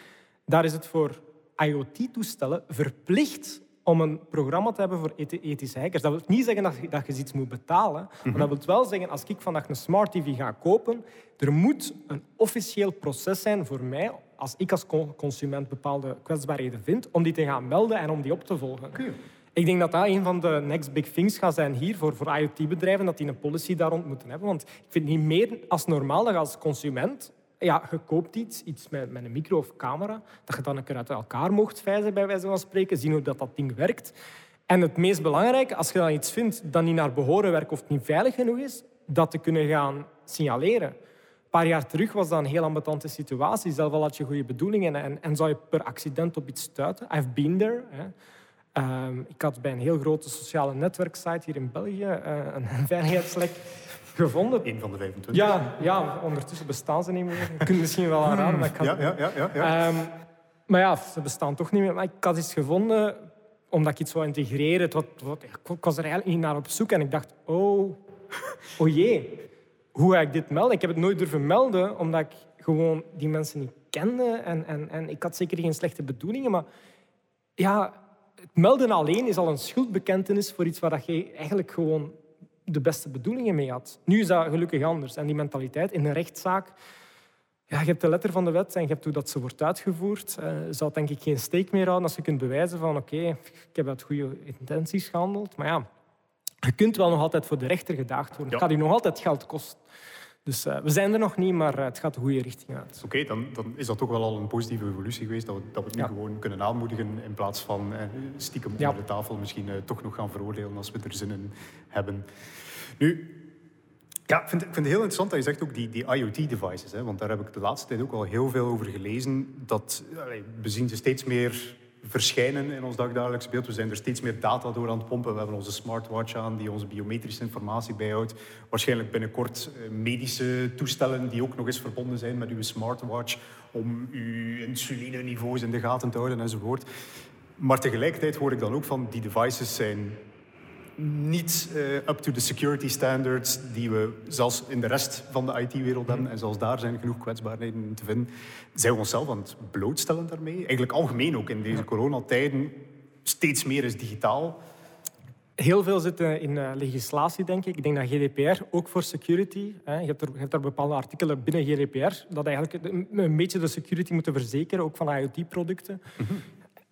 daar is het voor IoT-toestellen verplicht om een programma te hebben voor ethische hackers. Dat wil niet zeggen dat je, dat je iets moet betalen. Maar dat wil wel zeggen, als ik vandaag een smart TV ga kopen, er moet een officieel proces zijn voor mij, als ik als consument bepaalde kwetsbaarheden vind, om die te gaan melden en om die op te volgen. Ik denk dat dat een van de next big things gaat zijn hier voor, voor IoT-bedrijven, dat die een policy daar rond moeten hebben. Want ik vind het niet meer als normaal dat als consument ja, je koopt iets, iets met, met een micro of camera, dat je dan een keer uit elkaar mocht vijzen, bij wijze van spreken, zien hoe dat, dat ding werkt. En het meest belangrijke, als je dan iets vindt dat niet naar behoren werkt of niet veilig genoeg is, dat te kunnen gaan signaleren. Een paar jaar terug was dat een heel ambetante situatie. Zelf al had je goede bedoelingen en, en zou je per accident op iets stuiten. I've been there. Hè. Ehm, ik had bij een heel grote sociale netwerksite hier in België uh, een veiligheidslek gevonden. Eén van de 25. Ja, ja, ondertussen bestaan ze niet meer. Je kunt misschien wel aanraden, maar ik. Ja, ja, ja. ja, um, maar ja, ze bestaan toch niet meer. Maar ik had iets gevonden omdat ik iets wou integreren. wat, wat, ik was er eigenlijk niet naar op zoek en ik dacht, oh, (laughs) oh jee, hoe ga ik dit melden? Ik heb het nooit durven melden, omdat ik gewoon die mensen niet kende. En, en, en ik had zeker geen slechte bedoelingen, maar ja, het melden alleen is al een schuldbekentenis voor iets waar je eigenlijk gewoon de beste bedoelingen mee had. Nu is dat gelukkig anders. En die mentaliteit in een rechtszaak... Ja, je hebt de letter van de wet en je hebt hoe dat ze wordt uitgevoerd. Uh, zou denk ik geen steek meer houden als je kunt bewijzen van oké, ik heb uit goede intenties gehandeld. Maar ja, je kunt wel nog altijd voor de rechter gedaagd worden. Het gaat je nog altijd geld kosten. Dus uh, we zijn er nog niet, maar uh, het gaat de goede richting uit. Oké, dan, dan, is dat toch wel al een positieve evolutie geweest, dat we, dat we het nu gewoon kunnen aanmoedigen in plaats van eh, stiekem ja. onder de tafel misschien toch nog gaan veroordelen als we er zin in hebben. Nu, ja, ik vind, ik vind het heel interessant dat je zegt ook die, die IoT-devices, want daar heb ik de laatste tijd ook al heel veel over gelezen. Dat, we zien ze steeds meer verschijnen in ons dagdagelijks beeld. We zijn er steeds meer data door aan het pompen. We hebben onze smartwatch aan die onze biometrische informatie bijhoudt. Waarschijnlijk binnenkort eh, medische toestellen die ook nog eens verbonden zijn met uw smartwatch om uw insulineniveaus in de gaten te houden enzovoort. Maar tegelijkertijd hoor ik dan ook van die devices zijn niet uh, up to the security standards die we zelfs in de rest van de IT-wereld hebben. En zelfs daar zijn genoeg kwetsbaarheden te vinden. Zijn we onszelf aan het blootstellen daarmee? Eigenlijk algemeen ook in deze coronatijden. Steeds meer is digitaal. Heel veel zit in uh, legislatie, denk ik. Ik denk dat GDPR, ook voor security, hè, je, hebt er, je hebt er bepaalde artikelen binnen GDPR, dat eigenlijk een beetje de security moeten verzekeren, ook van IoT-producten. Mm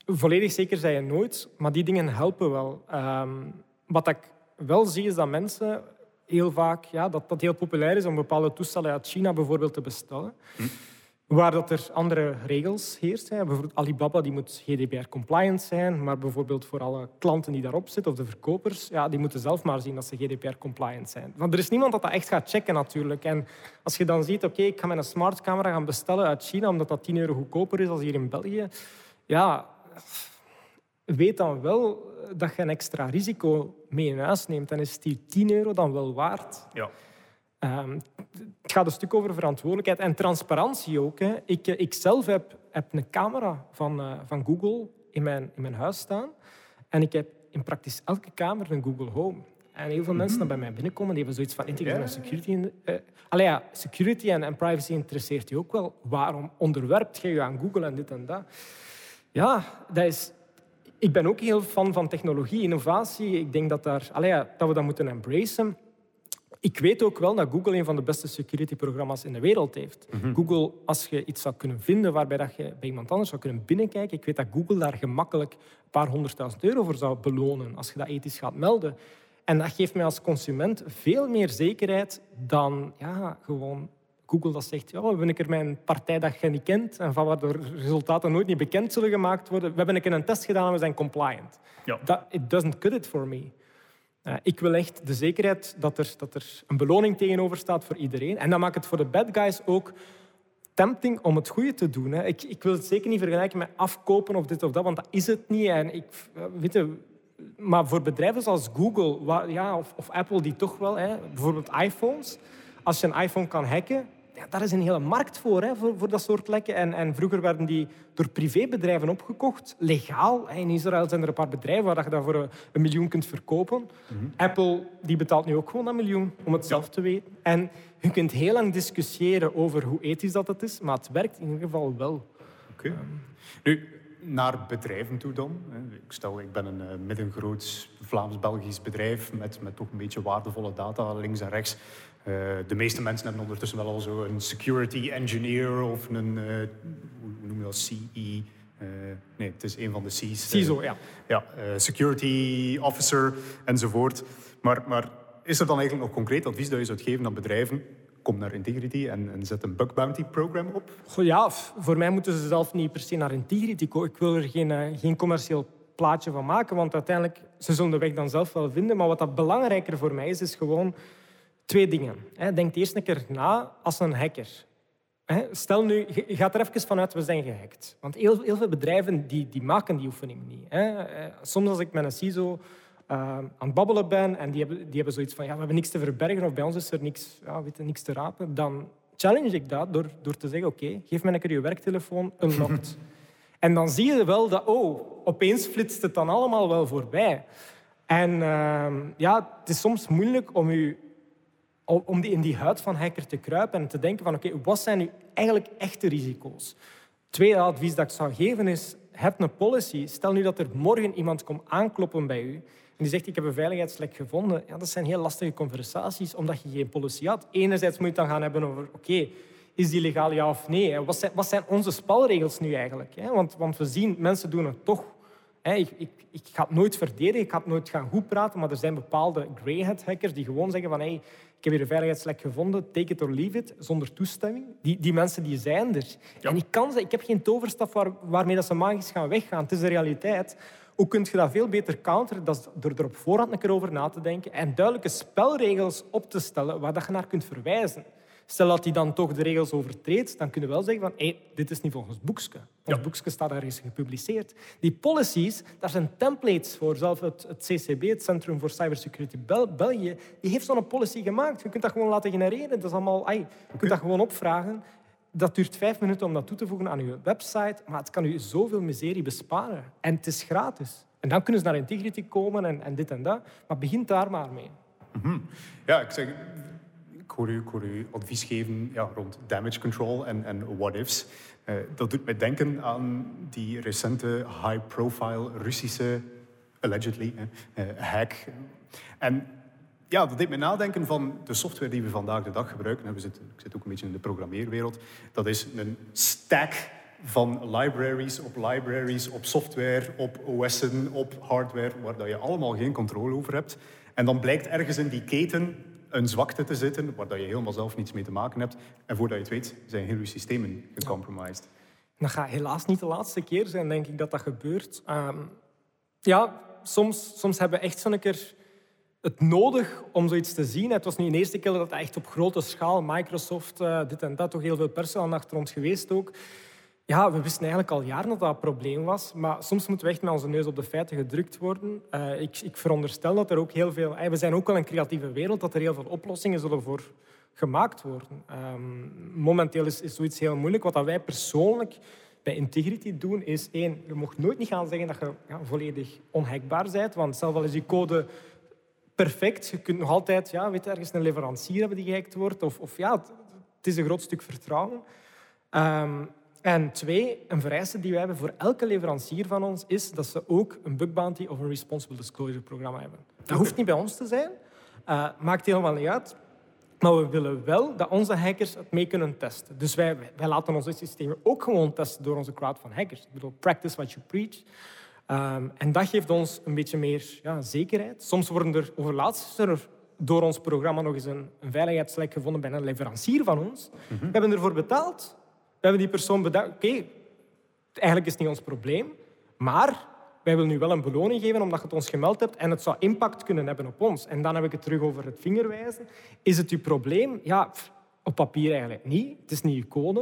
Volledig zeker zijn je nooit, maar die dingen helpen wel. Um, wat ik wel zie is dat mensen heel vaak, ja, dat dat heel populair is om bepaalde toestellen uit China bijvoorbeeld te bestellen. Hm. Waar dat er andere regels heersen. Bijvoorbeeld Alibaba die moet GDPR-compliant zijn, maar bijvoorbeeld voor alle klanten die daarop zitten, of de verkopers, ja, die moeten zelf maar zien dat ze GDPR-compliant zijn. Want er is niemand dat dat echt gaat checken natuurlijk. En als je dan ziet, oké, ik ga mijn smartcamera gaan bestellen uit China, omdat dat 10 euro goedkoper is dan hier in België, ja, weet dan wel dat je een extra risico mee in huis neemt, dan is die 10 euro dan wel waard. Ja. Um, het gaat een stuk over verantwoordelijkheid en transparantie ook. Hè. Ik, eh, ik zelf heb, heb een camera van, uh, van Google in mijn, in mijn huis staan. En ik heb in praktisch elke kamer een Google Home. En heel veel mensen die bij mij binnenkomen, die hebben zoiets van integraal ja. security. In, uh, allee, ja, security en, en, privacy interesseert je ook wel. Waarom onderwerpt je je aan Google en dit en dat? Ja, dat is ik ben ook heel fan van technologie, innovatie. Ik denk dat, daar, dat we dat moeten embracen. Ik weet ook wel dat Google een van de beste security-programma's in de wereld heeft. Mhm. Google, als je iets zou kunnen vinden waarbij dat je bij iemand anders zou kunnen binnenkijken, ik weet dat Google daar gemakkelijk een paar honderdduizend euro voor zou belonen als je dat ethisch gaat melden. En dat geeft mij als consument veel meer zekerheid dan ja, gewoon Google dat zegt, ja, we hebben een keer mijn partij dat je niet kent en van waar de resultaten nooit niet bekend zullen gemaakt worden. We hebben een keer een test gedaan en we zijn compliant. Ja. Dat, it doesn't cut it for me. Uh, ik wil echt de zekerheid dat er, dat er een beloning tegenover staat voor iedereen. En dat maakt het voor de bad guys ook tempting om het goede te doen. Hè. Ik, ik, wil het zeker niet vergelijken met afkopen of dit of dat, want dat is het niet. En ik, eh, weet je, maar voor bedrijven zoals Google waar, ja, of, of, Apple, die toch wel, hè, bijvoorbeeld iPhones, als je een iPhone kan hacken, ja, daar is een hele markt voor, hè, voor, voor dat soort lekken. En, en vroeger werden die door privébedrijven opgekocht, legaal. In Israël zijn er een paar bedrijven waar je dat voor een, miljoen kunt verkopen. Mhm. Apple die betaalt nu ook gewoon een miljoen, om het zelf te weten. En je kunt heel lang discussiëren over hoe ethisch dat het is, maar het werkt in ieder geval wel. Oké. nu, naar bedrijven toe dan. Ik stel, ik ben een uh, middengroot Vlaams-Belgisch bedrijf met, met toch een beetje waardevolle data links en rechts. Uh, de meeste mensen hebben ondertussen wel al zo een security engineer of een, uh, hoe noem je dat, CE? nee, het is een van de C's. CISO, ja. Ja, security officer enzovoort. Maar, maar is er dan eigenlijk nog concreet advies dat je zou geven aan bedrijven kom naar Integrity en, en zet een bug bounty program op? ja, voor mij moeten ze zelf niet per se naar Integrity komen. Ik wil er geen, geen commercieel plaatje van maken, want uiteindelijk ze zullen de weg dan zelf wel vinden. Maar wat dat belangrijker voor mij is, is gewoon twee dingen. Denk eerst een keer na als een hacker. Stel nu, je gaat er even vanuit, we zijn gehackt. Want heel, heel veel bedrijven die, die maken die oefening niet. Eh, soms als ik met een CISO uh, aan het babbelen ben en die hebben, die hebben zoiets van ja, we hebben niks te verbergen of bij ons is er niks, ja, weet je, niks te rapen, dan challenge ik dat door, door te zeggen oké, geef mij een keer je werktelefoon, unlocked. en dan zie je wel dat, oh, opeens flitst het dan allemaal wel voorbij. En uh, ja, het is soms moeilijk om, u, om in die huid van hacker te kruipen en te denken van oké, wat zijn nu eigenlijk echte risico's? Tweede advies dat ik zou geven is, heb een policy. Stel nu dat er morgen iemand komt aankloppen bij u en die zegt, ik heb een veiligheidslek gevonden. Ja, dat zijn heel lastige conversaties, omdat je geen policy had. Enerzijds moet je het dan gaan hebben over, oké, is die legaal ja of nee? Wat zijn, onze spelregels nu eigenlijk? Want, want we zien, mensen doen het toch. Ik, ik, ik ga het nooit verdedigen, ik ga het nooit gaan goed praten, maar er zijn bepaalde greyhead hackers die gewoon zeggen van hey, ik heb hier een veiligheidslek gevonden, take it or leave it, zonder toestemming. Die, die mensen die zijn er. En ik, kan, ik heb geen toverstaf waar, waarmee dat ze magisch gaan weggaan. Het is de realiteit. Hoe kun je dat veel beter counteren dan door er op voorhand een keer over na te denken en duidelijke spelregels op te stellen waar dat je naar kunt verwijzen? Stel dat hij dan toch de regels overtreedt, dan kun je wel zeggen van hey, dit is niet volgens boekje. Ons ja. boekje staat ergens gepubliceerd. Die policies, daar zijn templates voor. Zelfs het, het CCB, het Centrum voor Cybersecurity Bel België, die heeft zo'n policy gemaakt. Je kunt dat gewoon laten genereren. Dat is allemaal, ay, je kunt dat gewoon opvragen. Dat duurt vijf minuten om dat toe te voegen aan je website, maar het kan u zoveel miserie besparen. En het is gratis. En dan kunnen ze naar Integrity komen en, en dit en dat. Maar begin daar maar mee. Mhm. Ja, ik zeg, hoor u, ik hoor u advies geven ja, rond damage control en, en what-ifs. Uh, dat doet mij denken aan die recente high-profile Russische, allegedly, uh, hack. En ja, dat deed me nadenken van de software die we vandaag de dag gebruiken. We zitten, ik zit ook een beetje in de programmeerwereld. Dat is een stack van libraries op libraries, op software, op OS'en, op hardware, waar dat je allemaal geen controle over hebt. En dan blijkt ergens in die keten een zwakte te zitten, waar dat je helemaal zelf niets mee te maken hebt. En voordat je het weet, zijn heel je systemen gecompromised. Dat gaat helaas niet de laatste keer zijn, denk ik, dat dat gebeurt. Um, ja, soms, soms hebben we echt zo'n keer het nodig om zoiets te zien. Het was niet de eerste keer dat echt op grote schaal, Microsoft, uh, dit en dat, toch heel veel personeel achter ons geweest ook. Ja, we wisten eigenlijk al jaren dat dat een probleem was, maar soms moeten we echt met onze neus op de feiten gedrukt worden. Uh, ik, ik, veronderstel dat er ook heel veel... Uh, we zijn ook wel een creatieve wereld, dat er heel veel oplossingen zullen voor gemaakt worden. Um, momenteel is, is zoiets heel moeilijk. Wat wij persoonlijk bij Integrity doen, is één, je mag nooit niet gaan zeggen dat je ja, volledig onhackbaar bent, want zelfs al is die code perfect. Je kunt nog altijd ja, weet, ergens een leverancier hebben die gehackt wordt. Of, of ja, het, is een groot stuk vertrouwen. Um, en twee, een vereiste die wij hebben voor elke leverancier van ons is dat ze ook een bug bounty of een responsible disclosure programma hebben. Dat hoeft niet bij ons te zijn, uh, maakt helemaal niet uit. Maar we willen wel dat onze hackers het mee kunnen testen. Dus wij, wij laten onze systemen ook gewoon testen door onze crowd van hackers. Ik bedoel, practice what you preach. Um, en dat geeft ons een beetje meer ja, zekerheid. Soms worden er overlaatst er door ons programma nog eens een, een veiligheidslek gevonden bij een leverancier van ons. Mm We hebben ervoor betaald. We hebben die persoon bedacht. Oké, eigenlijk is het niet ons probleem, maar wij willen nu wel een beloning geven omdat je het ons gemeld hebt en het zou impact kunnen hebben op ons. En dan heb ik het terug over het vingerwijzen. Is het uw probleem? Ja, op papier eigenlijk niet. Het is niet uw code.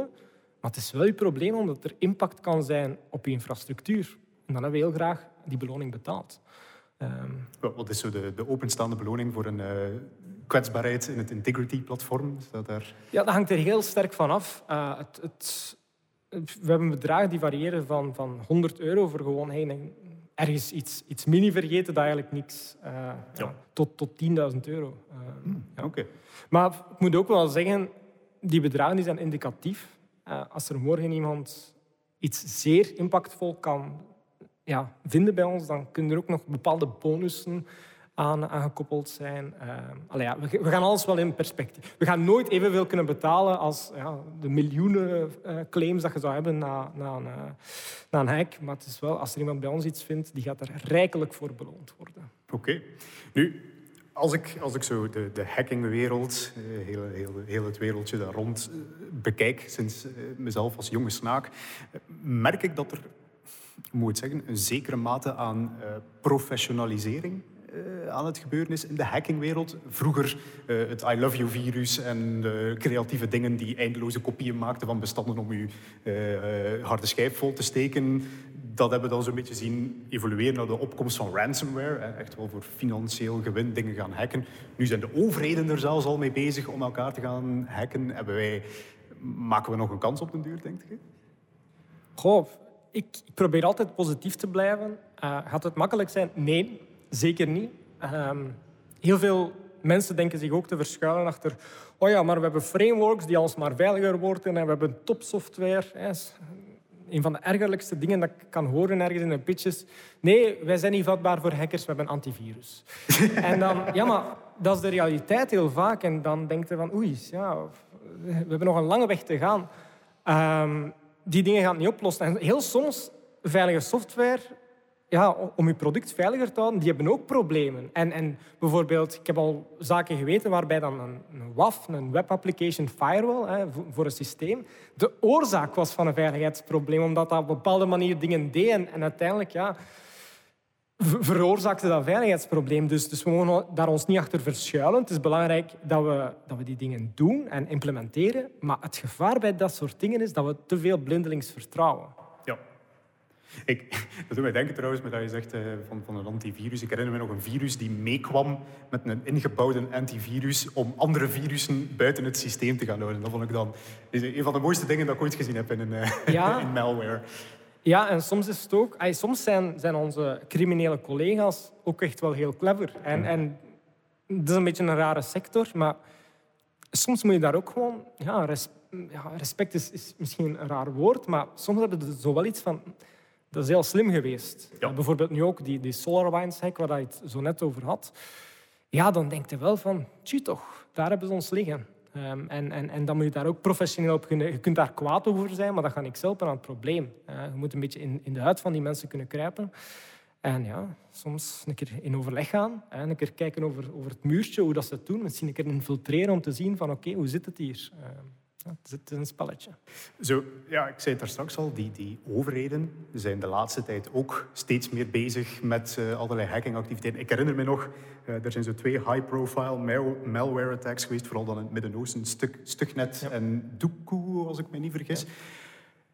Maar het is wel uw probleem omdat er impact kan zijn op uw infrastructuur. En dan hebben we heel graag die beloning betaald. Um, Wat is zo de, de, openstaande beloning voor een uh, kwetsbaarheid in het Integrity-platform? daar... Ja, dat hangt er heel sterk van af. Uh, het, het, we hebben bedragen die variëren van, van 100 euro voor gewoon hey, ergens iets, iets mini vergeten dat eigenlijk niks... Uh, ja. Ja, tot, tot 10.000 euro. Mm, ja. okay. Maar ik moet ook wel zeggen, die bedragen die zijn indicatief. als er morgen iemand iets zeer impactvol kan ja, vinden bij ons, dan kunnen er ook nog bepaalde bonussen aan, aangekoppeld zijn. Uh, we, gaan alles wel in perspectief. We gaan nooit evenveel kunnen betalen als ja, de miljoenen uh, claims dat je zou hebben na, na, een, hack. Maar het is wel, als er iemand bij ons iets vindt, die gaat er rijkelijk voor beloond worden. Oké. Nu, als ik, als ik zo de, de hackingwereld, heel, heel, heel het wereldje daar rond bekijk, sinds mezelf als jonge snaak, merk ik dat er moet het zeggen, een zekere mate aan professionalisering aan het gebeuren is in de hackingwereld. Vroeger uh, het I love you virus en creatieve dingen die eindeloze kopieën maakten van bestanden om je uh, harde schijf vol te steken. Dat hebben we dan zo'n beetje zien evolueren naar de opkomst van ransomware. Echt wel voor financieel gewin dingen gaan hacken. Nu zijn de overheden er zelfs al mee bezig om elkaar te gaan hacken. Hebben wij, maken we nog een kans op den duur, denk je? Goh, ik, ik probeer altijd positief te blijven. gaat het makkelijk zijn? Nee, Zeker niet. Um, heel veel mensen denken zich ook te verschuilen achter... Oh ja, maar we hebben frameworks die alsmaar veiliger worden en we hebben topsoftware. Een van de ergerlijkste dingen dat ik kan horen ergens in de pitches. Nee, wij zijn niet vatbaar voor hackers, we hebben antivirus. (laughs) en dan, ja, maar dat is de realiteit heel vaak. En dan denkt je van, oei, ja, we hebben nog een lange weg te gaan. Um, die dingen gaan niet oplossen. En heel soms, veilige software ja, om je product veiliger te houden, die hebben ook problemen. En, en bijvoorbeeld, ik heb al zaken geweten waarbij dan een, een WAF, een Web Application Firewall, hè, voor een systeem, de oorzaak was van een veiligheidsprobleem, omdat dat op een bepaalde manier dingen deed. En, en uiteindelijk ja, veroorzaakte dat veiligheidsprobleem. Dus, dus we mogen daar ons niet achter verschuilen. Het is belangrijk dat we, dat we die dingen doen en implementeren. Maar het gevaar bij dat soort dingen is dat we te veel blindelings vertrouwen. Ik, dat doet mij denken trouwens, met dat je zegt uh, van, van een antivirus. Ik herinner me nog een virus die meekwam met een ingebouwde antivirus om andere virussen buiten het systeem te gaan houden. Dat vond ik dan een van de mooiste dingen dat ik ooit gezien heb in, een, ja. (laughs) in malware. Ja, en soms is het ook... soms zijn, zijn onze criminele collega's ook echt wel heel clever. En, en dat is een beetje een rare sector, maar soms moet je daar ook gewoon... Ja, ja respect is, is misschien een raar woord, maar soms hebben ze zo wel iets van dat is heel slim geweest. Ja. Bijvoorbeeld nu ook die, die SolarWinds hack, waar je het zo net over had. Ja, dan denkt je wel van, tjie toch, daar hebben ze ons liggen. Um, en, en, en dan moet je daar ook professioneel op kunnen. Je kunt daar kwaad over zijn, maar dat gaat niks helpen aan het probleem. Uh, je moet een beetje in, in de huid van die mensen kunnen kruipen. En ja, soms een keer in overleg gaan. En een keer kijken over, over het muurtje, hoe dat ze het doen. Misschien een keer infiltreren om te zien van oké, hoe zit het hier? Uh, het is een spelletje. Zo, ja, ik zei het daar straks al, die, die overheden zijn de laatste tijd ook steeds meer bezig met uh, allerlei hackingactiviteiten. Ik herinner me nog, uh, er zijn zo twee high-profile malware attacks geweest, vooral dan in het Midden-Oosten, Stuk, Stugnet en Duku, als ik me niet vergis.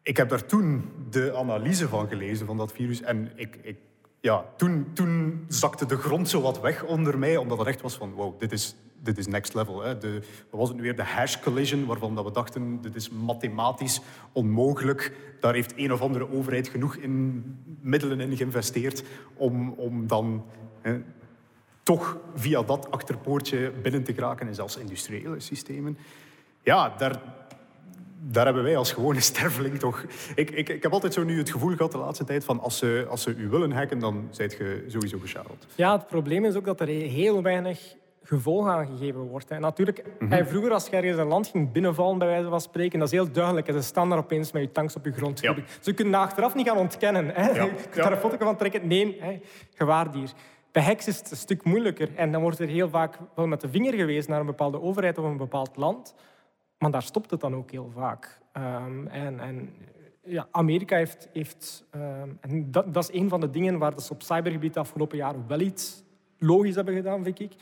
Ik heb daar toen de analyse van gelezen van dat virus en ik, ik ja, toen, toen zakte de grond zo wat weg onder mij, omdat het echt was van, wow, dit is, dit is next level. Hè. De, was het nu weer? De hash collision, waarvan dat we dachten, dit is mathematisch onmogelijk. Daar heeft een of andere overheid genoeg in, middelen in geïnvesteerd om, om dan hè, toch via dat achterpoortje binnen te geraken in zelfs industriële systemen. Ja, daar, daar hebben wij als gewone sterveling toch... Ik, ik, ik heb altijd zo nu het gevoel gehad de laatste tijd van als ze, als ze u willen hacken, dan zijt je sowieso geschaald. Ja, het probleem is ook dat er heel weinig gevolg aan gegeven wordt. En natuurlijk, mm vroeger als je ergens een land ging binnenvallen, bij wijze van spreken, dat is heel duidelijk. Ze staan daar opeens met je tanks op je grond. Ja. Ze kunnen achteraf niet gaan ontkennen. Hè. Ja. (laughs) Je kunt daar een foto van trekken. Nee, hè. gewaardier. Bij hacks is het een stuk moeilijker. En dan wordt er heel vaak wel met de vinger gewezen naar een bepaalde overheid of een bepaald land. Maar daar stopt het dan ook heel vaak. Um, en, en ja, Amerika heeft... heeft um, en dat, dat, is een van de dingen waar ze op cybergebied de afgelopen jaren wel iets logisch hebben gedaan, vind ik.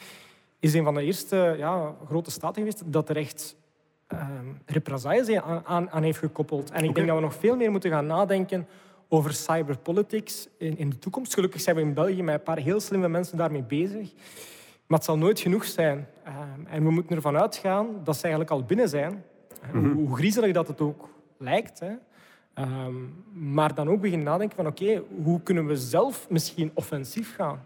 Is een van de eerste ja, grote staten geweest dat er echt um, represailles aan, aan, aan, heeft gekoppeld. En ik denk dat we nog veel meer moeten gaan nadenken over cyberpolitics in, in de toekomst. Gelukkig zijn we in België met een paar heel slimme mensen daarmee bezig. Maar het zal nooit genoeg zijn. Ehm, en we moeten ervan uitgaan dat ze eigenlijk al binnen zijn. Mhm. Hoe griezelig dat het ook lijkt. Hè. Ehm, maar dan ook beginnen nadenken van oké, hoe kunnen we zelf misschien offensief gaan?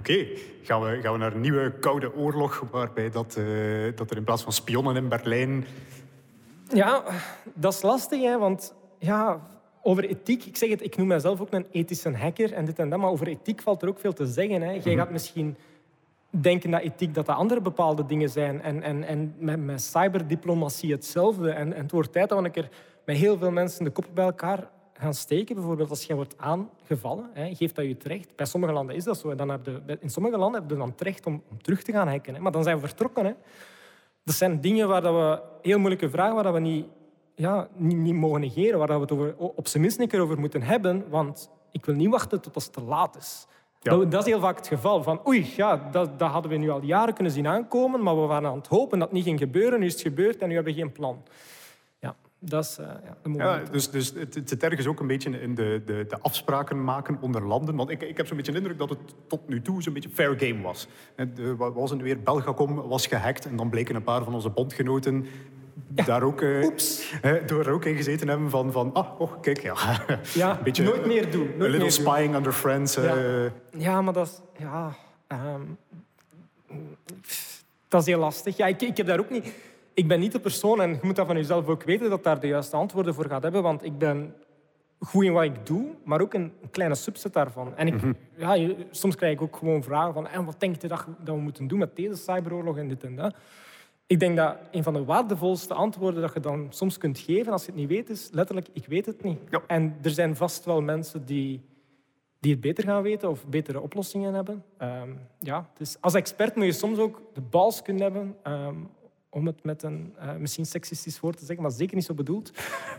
Oké, gaan, we, gaan we naar een nieuwe koude oorlog waarbij dat, uh, dat er in plaats van spionnen in Berlijn... Ja, dat is lastig, hè, want ja, over ethiek, ik zeg het, ik noem mezelf ook een ethische hacker en dit en dat, maar over ethiek valt er ook veel te zeggen. Hè. Jij Mhm. gaat misschien denken dat ethiek dat dat andere bepaalde dingen zijn. En, en, en met, met cyberdiplomatie hetzelfde. En, en het wordt tijd dat een keer met heel veel mensen de koppen bij elkaar gaan steken. Bijvoorbeeld als je wordt aangevallen, hè, geeft dat je het recht. Bij sommige landen is dat zo. En dan heb je, in sommige landen heb je dan het recht om, om terug te gaan hacken. Hè. Maar dan zijn we vertrokken. Hè. Dat zijn dingen waar dat we... Heel moeilijke vragen waar dat we niet, ja, niet, niet mogen negeren. Waar dat we het over, op zijn minst een keer over moeten hebben. Want ik wil niet wachten tot het te laat is. Ja. Dat, dat is heel vaak het geval. Van, oei, ja, dat, dat hadden we nu al jaren kunnen zien aankomen, maar we waren aan het hopen dat het niet ging gebeuren. Nu is het gebeurd en nu hebben we geen plan. Dat is eh, ja, dus, dus het, het zit ergens ook een beetje in de, de, de afspraken maken onder landen. Want ik, ik heb zo'n beetje de indruk dat het tot nu toe zo'n beetje fair game was. De, was het weer? Belgacom was gehackt en dan bleken een paar van onze bondgenoten daar ook, eh, eh, door ook in gezeten hebben van, van ah, oh, kijk, ja. Ja, (laughs) een beetje, nooit meer doen. A little doen. spying under friends. eh. Ja. Ja, maar dat is... Ja, ehm, dat is heel lastig. Ja, ik, ik heb daar ook niet... Ik ben niet de persoon, en je moet dat van jezelf ook weten, dat daar de juiste antwoorden voor gaat hebben. Want ik ben goed in wat ik doe, maar ook een kleine subset daarvan. En ik, ja, je- soms krijg ik ook gewoon vragen van en wat denk je dat, dat we moeten doen met deze cyberoorlog en dit en dat. Ik denk dat een van de waardevolste antwoorden dat je dan soms kunt geven als je het niet weet, is letterlijk, ik weet het niet. Ja. En er zijn vast wel mensen die, die het beter gaan weten of betere oplossingen hebben. Ehm, ja, dus als expert moet je soms ook de bals kunnen hebben ehm, om het met een eh, misschien seksistisch woord te zeggen, maar zeker niet zo bedoeld,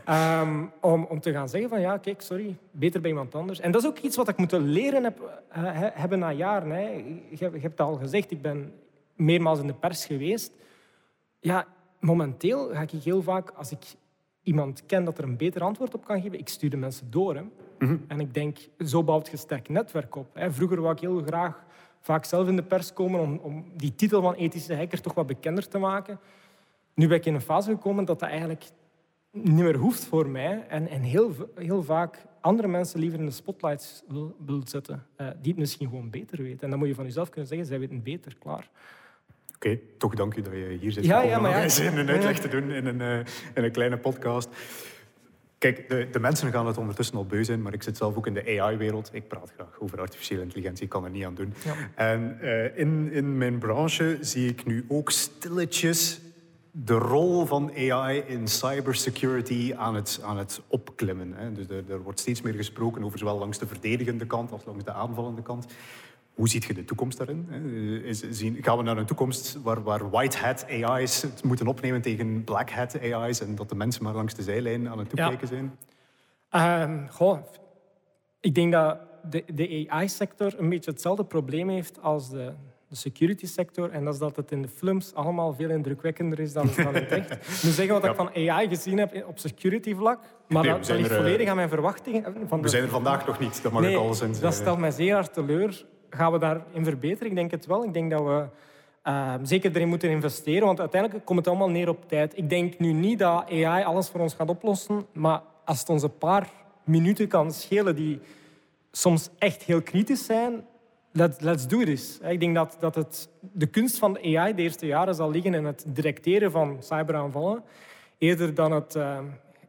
ehm, om, om te gaan zeggen van ja, kijk, sorry, beter bij iemand anders. En dat is ook iets wat ik moeten leren heb, eh, he- hebben na jaren. Hè. Je, je hebt het al gezegd, ik ben meermaals in de pers geweest. Ja, momenteel ga ik heel vaak, als ik iemand ken dat er een beter antwoord op kan geven, ik stuur de mensen door. Hè. En ik denk, zo bouwt je sterk netwerk op. Hè. Vroeger wou ik heel graag vaak zelf in de pers komen om, om die titel van ethische hacker toch wat bekender te maken. Nu ben ik in een fase gekomen dat dat eigenlijk niet meer hoeft voor mij. En, en heel, heel vaak andere mensen liever in de spotlights wil, wil zetten, eh, die het misschien gewoon beter weten. En dan moet je van jezelf kunnen zeggen, zij weten beter, klaar. Oké, toch dank u dat je hier zit Ja, ja, om ja. een uitleg te doen in een, eh, in een kleine podcast. Kijk, de, de mensen gaan het ondertussen al beu zijn, maar ik zit zelf ook in de AI-wereld. Ik praat graag over artificiële intelligentie, ik kan er niet aan doen. Ja. En eh, in, in mijn branche zie ik nu ook stilletjes de rol van AI in cybersecurity aan het, aan het opklimmen. Hè. Dus er, er wordt steeds meer gesproken over zowel langs de verdedigende kant als langs de aanvallende kant. Hoe ziet je de toekomst daarin? hè? Is, zien, gaan we naar een toekomst waar, waar white hat AI's het moeten opnemen tegen black hat AI's en dat de mensen maar langs de zijlijn aan het toekijken zijn? Ehm, goh, ik denk dat de, de AI-sector een beetje hetzelfde probleem heeft als de, de security sector. En dat is dat het in de films allemaal veel indrukwekkender is dan, dan het echt. Moet zeggen wat ik van AI gezien heb op security vlak. Maar Nee, dat, ligt er, eh, volledig aan mijn verwachtingen. Van We de- zijn er vandaag nog niet, dat mag nee, ik dat eh, stelt mij zeer hard teleur. Gaan we daarin verbeteren? Ik denk het wel. Ik denk dat we eh, zeker erin moeten investeren, want uiteindelijk komt het allemaal neer op tijd. Ik denk nu niet dat AI alles voor ons gaat oplossen, maar als het ons een paar minuten kan schelen die soms echt heel kritisch zijn, let, let's do this. Ik denk dat, dat het, de kunst van de AI de eerste jaren zal liggen in het directeren van cyberaanvallen, eerder dan het eh,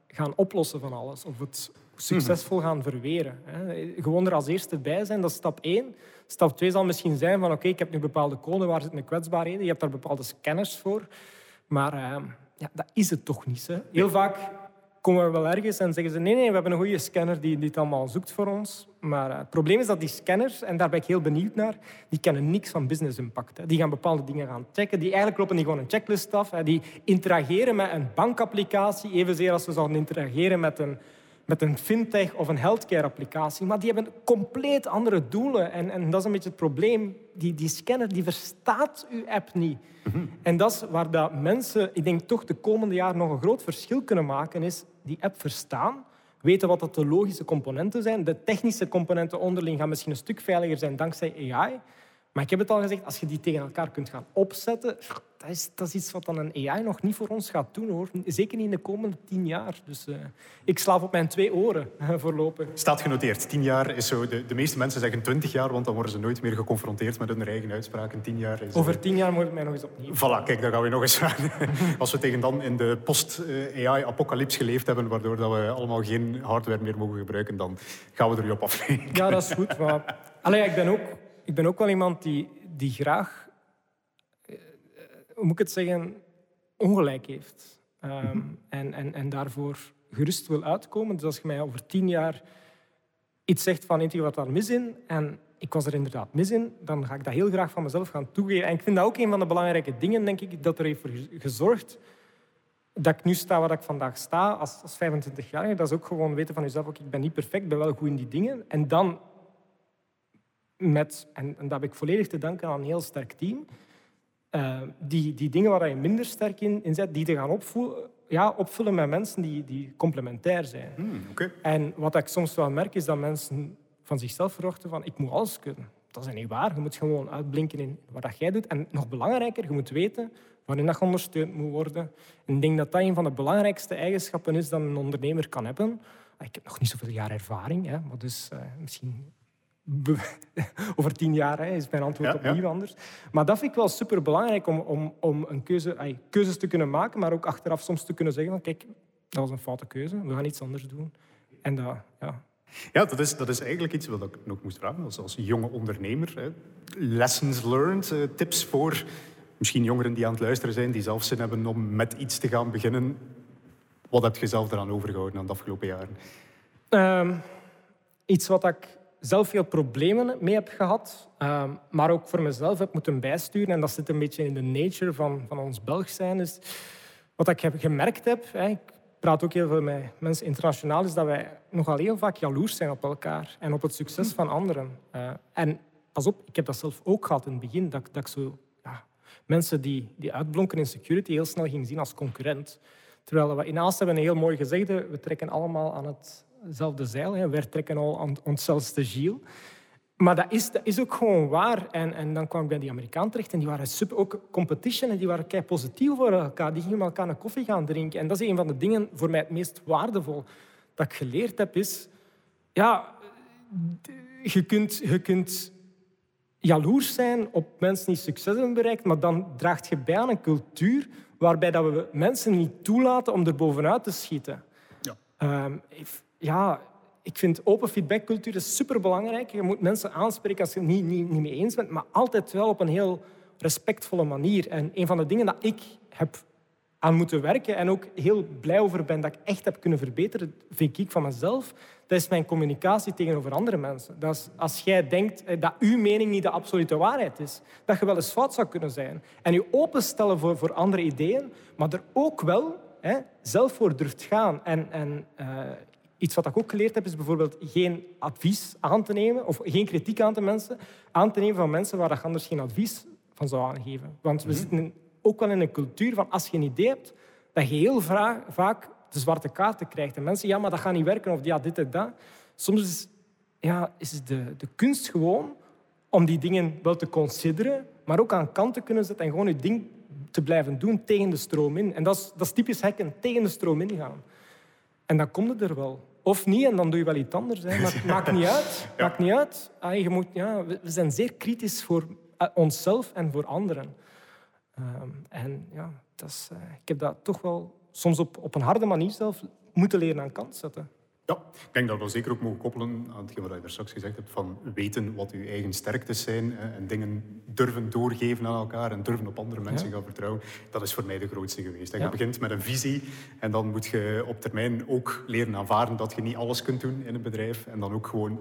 gaan oplossen van alles of het succesvol gaan verweren. hè. Gewoon er als eerste bij zijn, dat is stap één. Stap twee zal misschien zijn van oké, ik heb nu bepaalde code, waar zitten de kwetsbaarheden? Je hebt daar bepaalde scanners voor. Maar eh, ja, dat is het toch niet. Hè. Heel vaak komen we wel ergens en zeggen ze nee, nee, we hebben een goede scanner die dit allemaal zoekt voor ons. Maar eh, het probleem is dat die scanners, en daar ben ik heel benieuwd naar, die kennen niks van business impact. Hè. Die gaan bepaalde dingen gaan checken. Die eigenlijk lopen die gewoon een checklist af. Hè. Die interageren met een bankapplicatie, evenzeer als we zouden interageren met een, met een fintech of een healthcare-applicatie. Maar die hebben compleet andere doelen. En, en dat is een beetje het probleem. Die, die scanner die verstaat uw app niet. En dat is waar dat mensen, ik denk toch de komende jaren nog een groot verschil kunnen maken, is die app verstaan, weten wat dat de logische componenten zijn. De technische componenten onderling gaan misschien een stuk veiliger zijn dankzij AI. Maar ik heb het al gezegd, als je die tegen elkaar kunt gaan opzetten, dat is, dat is iets wat dan een AI nog niet voor ons gaat doen. Hoor. Zeker niet in de komende tien jaar. Dus uh, ik slaap op mijn twee oren (laughs) voorlopig. Staat genoteerd. Tien jaar is zo... De, de meeste mensen zeggen twintig jaar, want dan worden ze nooit meer geconfronteerd met hun eigen uitspraken. Tien jaar is... Over tien jaar moet ik mij nog eens opnieuw... Voilà, kijk, dan gaan we nog eens (laughs) aan. Als we tegen dan in de post-AI-apocalyps geleefd hebben, waardoor dat we allemaal geen hardware meer mogen gebruiken, dan gaan we er u op afrekenen. Ja, dat is goed. Maar... Allee, ik, ben ook, ik ben ook wel iemand die, die graag hoe moet ik het zeggen, ongelijk heeft. Ehm, en, en, en daarvoor gerust wil uitkomen. Dus als je mij over tien jaar iets zegt van, weet wat daar mis in? En ik was er inderdaad mis in, dan ga ik dat heel graag van mezelf gaan toegeven. En ik vind dat ook een van de belangrijke dingen, denk ik, dat er heeft voor gezorgd dat ik nu sta waar ik vandaag sta, als, als 25-jarige. Dat is ook gewoon weten van jezelf, ook, ik ben niet perfect, ik ben wel goed in die dingen. En dan met, en, en dat heb ik volledig te danken aan een heel sterk team, uh, die, die dingen waar je minder sterk in, in zet, die te gaan opvoelen, ja, opvullen met mensen die, die complementair zijn. Hmm, En wat ik soms wel merk, is dat mensen van zichzelf verwachten van ik moet alles kunnen. Dat is niet waar. Je moet gewoon uitblinken in wat jij doet. En nog belangrijker, je moet weten waarin dat je ondersteund moet worden. En ik denk dat dat een van de belangrijkste eigenschappen is dat een ondernemer kan hebben. Ik heb nog niet zoveel jaar ervaring, hè, maar dus uh, misschien (laughs) over tien jaar hè, is mijn antwoord opnieuw ja. anders. Maar dat vind ik wel super belangrijk om, om, om een keuze, ay, keuzes te kunnen maken, maar ook achteraf soms te kunnen zeggen: van, kijk, dat was een foute keuze, we gaan iets anders doen. En dat, ja. Ja, dat is, dat is eigenlijk iets wat ik nog moest vragen als, als jonge ondernemer. Hè. Lessons learned, uh, tips voor misschien jongeren die aan het luisteren zijn, die zelf zin hebben om met iets te gaan beginnen. Wat heb je zelf eraan overgehouden aan de afgelopen jaren? Um, iets wat ik zelf veel problemen mee heb gehad, ehm, maar ook voor mezelf heb moeten bijsturen. En dat zit een beetje in de nature van, van ons Belg zijn. Dus wat ik heb gemerkt heb, ik praat ook heel veel met mensen internationaal, is dat wij nogal heel vaak jaloers zijn op elkaar en op het succes van anderen. Uh, en pas op, ik heb dat zelf ook gehad in het begin, dat, dat ik zo ja, mensen die, die uitblonken in security heel snel ging zien als concurrent. Terwijl we in Aalst hebben een heel mooi gezegde, we trekken allemaal aan het hetzelfde zeil. Hè. Wij trekken al aan onszelfde giel. Maar dat is, dat is ook gewoon waar. En, en dan kwam ik bij die Amerikaan terecht en die waren super, ook competition en die waren kei positief voor elkaar. Die gingen met elkaar een koffie gaan drinken. En dat is een van de dingen voor mij het meest waardevol dat ik geleerd heb, is... Ja, je kunt, je kunt jaloers zijn op mensen die succes hebben bereikt, maar dan draagt je bij aan een cultuur waarbij dat we mensen niet toelaten om er bovenuit te schieten. Ja. Um, ja, ik vind open feedbackcultuur superbelangrijk. Je moet mensen aanspreken als je het niet, niet, niet mee eens bent, maar altijd wel op een heel respectvolle manier. En een van de dingen dat ik heb aan moeten werken en ook heel blij over ben dat ik echt heb kunnen verbeteren, vind ik van mezelf, dat is mijn communicatie tegenover andere mensen. Dat is als jij denkt eh, dat uw mening niet de absolute waarheid is, dat je wel eens fout zou kunnen zijn. En je openstellen voor, voor andere ideeën, maar er ook wel hè, zelf voor durft gaan. En, en uh, Iets wat ik ook geleerd heb, is bijvoorbeeld geen advies aan te nemen, of geen kritiek aan te, mensen, aan te nemen van mensen waar je anders geen advies van zou aangeven. Want we mhm. zitten ook wel in een cultuur van als je een idee hebt, dat je heel vaak de zwarte kaarten krijgt. En mensen, ja, maar dat gaat niet werken, of ja, dit en dat. Soms is, ja, is de, de kunst gewoon om die dingen wel te consideren, maar ook aan kant te kunnen zetten en gewoon je ding te blijven doen tegen de stroom in. En dat is, dat is typisch hacken, tegen de stroom ingaan. En dan komt het er wel. Of niet, en dan doe je wel iets anders. Hè. Maar het (laughs) maakt niet uit. Maakt niet uit. Ah, je moet, ja, we zijn zeer kritisch voor eh, onszelf en voor anderen. Ehm, en ja, dat is, uh, ik heb dat toch wel soms op, op een harde manier zelf moeten leren aan kant zetten. Ja, ik denk dat we dat zeker ook mogen koppelen aan hetgeen wat je er straks gezegd hebt, van weten wat uw eigen sterktes zijn en dingen durven doorgeven aan elkaar en durven op andere mensen gaan vertrouwen. Dat is voor mij de grootste geweest. Je begint met een visie en dan moet je op termijn ook leren aanvaarden dat je niet alles kunt doen in een bedrijf en dan ook gewoon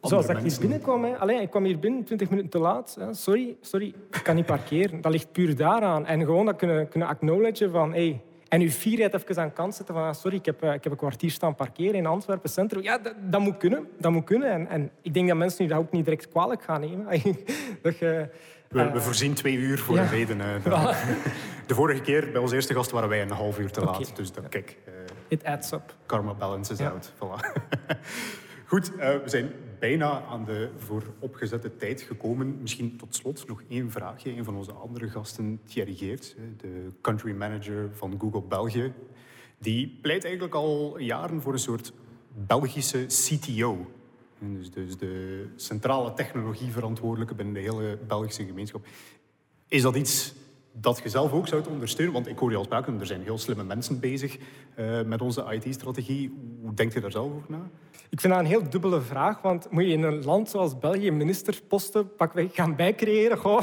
Zoals ik hier binnenkwam. Hè. Allee, ik kwam hier binnen 20 minuten te laat. Hè. Sorry, sorry, ik kan niet parkeren. Dat ligt puur daaraan. En gewoon dat kunnen, kunnen acknowledgen van... Hey, en uw fierheid even aan kant zetten van ah, sorry, ik heb, eh, ik heb een kwartier staan parkeren in Antwerpen Centrum. Ja, dat, dat, moet kunnen. Dat moet kunnen. En, en, ik denk dat mensen u dat ook niet direct kwalijk gaan nemen. (laughs) dat je, we, uh, we, voorzien twee uur voor een reden. (laughs) de vorige keer, bij onze eerste gast, waren wij een half uur te laat. Dus dat, kijk... Uh, It adds up. Karma balances out. Voilà. (laughs) Goed, we zijn bijna aan de vooropgezette tijd gekomen. Misschien tot slot nog één vraagje. Een van onze andere gasten, Thierry Geert, de country manager van Google België, die pleit eigenlijk al jaren voor een soort Belgische CTO. Dus, dus de centrale technologieverantwoordelijke binnen de hele Belgische gemeenschap. Is dat iets dat je zelf ook zou ondersteunen? Want ik hoor je al spraken, er zijn heel slimme mensen bezig uh, met onze IT-strategie. Hoe denkt je daar zelf over na? Ik vind dat een heel dubbele vraag, want moet je in een land zoals België ministersposten pakweg gaan bijcreëren? Goh.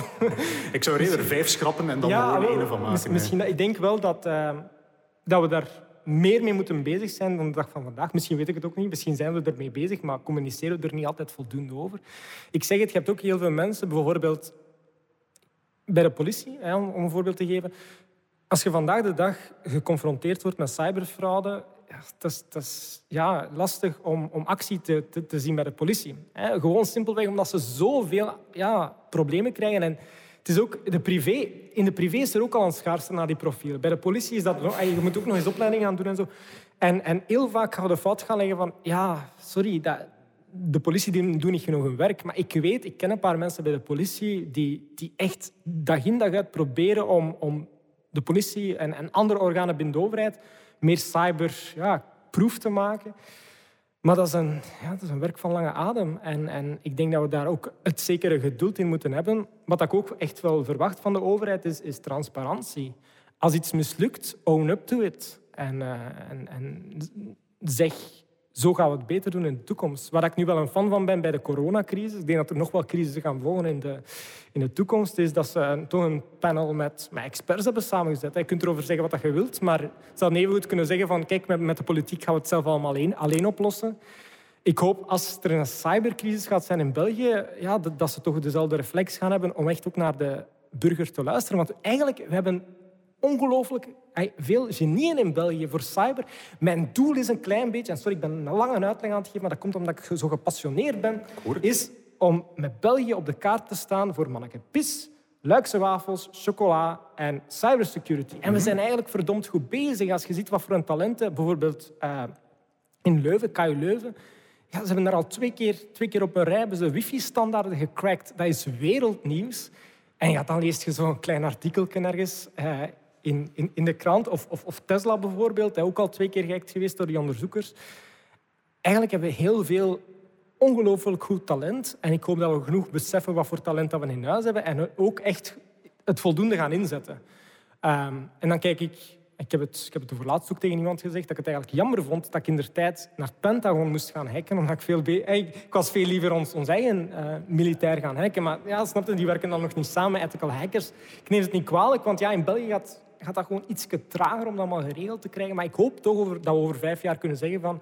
Ik zou er eerder vijf schrappen en dan ja, er een van maken. Misschien, ik denk wel dat, uh, dat we daar meer mee moeten bezig zijn dan de dag van vandaag. Misschien weet ik het ook niet, misschien zijn we ermee bezig, maar communiceren we er niet altijd voldoende over. Ik zeg het, je hebt ook heel veel mensen, bijvoorbeeld bij de politie, om een voorbeeld te geven. Als je vandaag de dag geconfronteerd wordt met cyberfraude, dat is, dat ja, lastig om, om actie te, te, te, zien bij de politie. Gewoon simpelweg omdat ze zoveel ja, problemen krijgen. En het is ook de privé, in de privé is er ook al een schaarste naar die profielen. Bij de politie is dat... Je moet ook nog eens opleiding gaan doen en zo. En, en heel vaak gaan we de fout gaan leggen van... Ja, sorry, dat, de politie doet niet genoeg hun werk. Maar ik weet, ik ken een paar mensen bij de politie die, die echt dag in dag uit proberen om, om de politie en, en andere organen binnen de overheid meer cyberproof ja, te maken. Maar dat is, een, ja, dat is een werk van lange adem. En, en ik denk dat we daar ook het zekere geduld in moeten hebben. Wat ik ook echt wel verwacht van de overheid is, is transparantie. Als iets mislukt, own up to it. En, uh, en, en zeg zo gaan we het beter doen in de toekomst. Waar ik nu wel een fan van ben bij de coronacrisis, ik denk dat er nog wel crisissen gaan volgen in de, in de toekomst, is dat ze toch een panel met, met experts hebben samengezet. Je kunt erover zeggen wat je wilt, maar ze hadden even goed kunnen zeggen van kijk, met, met de politiek gaan we het zelf allemaal alleen, alleen oplossen. Ik hoop als er een cybercrisis gaat zijn in België, ja, dat, dat ze toch dezelfde reflex gaan hebben om echt ook naar de burger te luisteren. Want eigenlijk, we hebben ongelooflijk veel genieën in België voor cyber. Mijn doel is een klein beetje, en sorry, ik ben een lange uitleg aan het geven, maar dat komt omdat ik zo gepassioneerd ben, is om met België op de kaart te staan voor manneke pis, Luikse wafels, chocola en cybersecurity. En we zijn eigenlijk verdomd goed bezig als je ziet wat voor een talenten, bijvoorbeeld uh, in Leuven, KU Leuven, ja, ze hebben daar al twee keer, twee keer op een rij de wifi-standaarden gecrackt. Dat is wereldnieuws. En ja, dan leest je zo'n klein artikel ergens uh, in, in, in de krant. Of, of, of Tesla bijvoorbeeld, ook al twee keer gehackt geweest door die onderzoekers. Eigenlijk hebben we heel veel ongelooflijk goed talent. En ik hoop dat we genoeg beseffen wat voor talent dat we in huis hebben. En ook echt het voldoende gaan inzetten. Um, en dan kijk ik... Ik heb, het, ik heb het over laatst ook tegen iemand gezegd dat ik het eigenlijk jammer vond dat ik in de tijd naar Pentagon moest gaan hacken. Omdat ik, veel ik was veel liever ons, ons eigen uh, militair gaan hacken. Maar ja, snapte, die werken dan nog niet samen, ethical hackers. Ik neem het niet kwalijk, want ja, in België gaat gaat dat gewoon iets trager om dat allemaal geregeld te krijgen. Maar ik hoop toch over, dat we over vijf jaar kunnen zeggen van...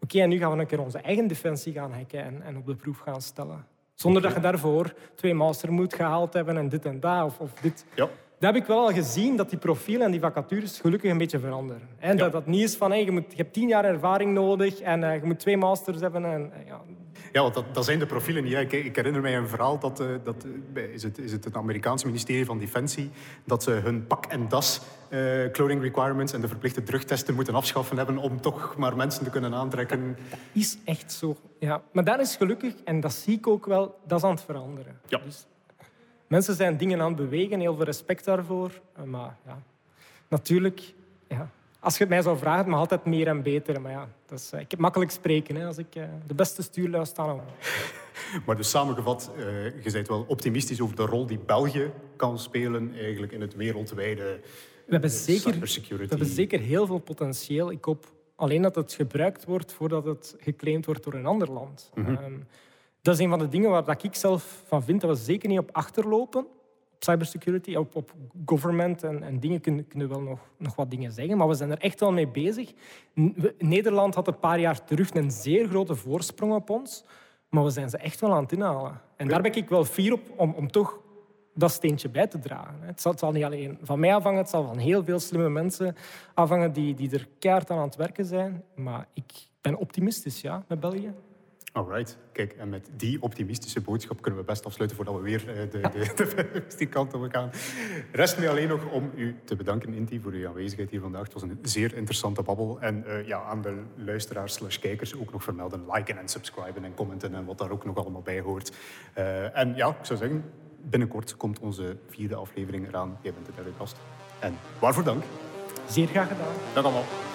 Oké, en nu gaan we een keer onze eigen defensie gaan hacken en, en op de proef gaan stellen. Zonder dat je daarvoor twee master moet gehaald hebben en dit en dat. Of, of dit. Ja. Dat heb ik wel al gezien, dat die profielen en die vacatures gelukkig een beetje veranderen. En dat dat niet is van, hey, je, moet, je hebt tien jaar ervaring nodig en uh, je moet twee masters hebben. En, uh, ja, ja, want dat, dat zijn de profielen niet. Ik, ik, herinner mij een verhaal dat, uh, dat is, het, is het het Amerikaanse ministerie van Defensie, dat ze hun pak en das uh, clothing requirements en de verplichte drugtesten moeten afschaffen hebben om toch maar mensen te kunnen aantrekken. Dat is echt zo. Ja. Maar dat is gelukkig, en dat zie ik ook wel, dat is aan het veranderen. Ja. Dus mensen zijn dingen aan het bewegen, heel veel respect daarvoor. Maar ja, natuurlijk, ja, als je het mij zou vragen, het mag altijd meer en beter. Maar ja, dat is, eh, ik heb makkelijk spreken hè, als ik uh, de beste stuurlui sta. (laughs) Maar dus samengevat, uh, je bent wel optimistisch over de rol die België kan spelen eigenlijk in het wereldwijde we hebben zeker, We hebben zeker heel veel potentieel. Ik hoop alleen dat het gebruikt wordt voordat het geclaimd wordt door een ander land. Mm -hmm. dat is een van de dingen waar ik zelf van vind dat we zeker niet op achterlopen cybersecurity, op, op government en, en dingen kunnen, kunnen we wel nog, nog wat dingen zeggen. Maar we zijn er echt wel mee bezig. Nederland had een paar jaar terug een zeer grote voorsprong op ons. Maar we zijn ze echt wel aan het inhalen. En daar ben ik wel fier op om, om toch dat steentje bij te dragen. Het zal, het zal, niet alleen van mij afhangen, het zal van heel veel slimme mensen afhangen die, die er keihard aan aan het werken zijn. Maar ik ben optimistisch ja, met België. Alright, kijk, en met die optimistische boodschap kunnen we best afsluiten voordat we weer uh, de, de, (laughs) de, kant op gaan. Rest mij alleen nog om u te bedanken, Inti, voor uw aanwezigheid hier vandaag. Het was een zeer interessante babbel. En uh, ja, aan de luisteraars slash kijkers ook nog vermelden, liken en subscriben en commenten en wat daar ook nog allemaal bij hoort. Uh, en ja, ik zou zeggen, binnenkort komt onze vierde aflevering eraan. Jij bent de derde gast. En waarvoor dank. Zeer graag gedaan. Dank allemaal.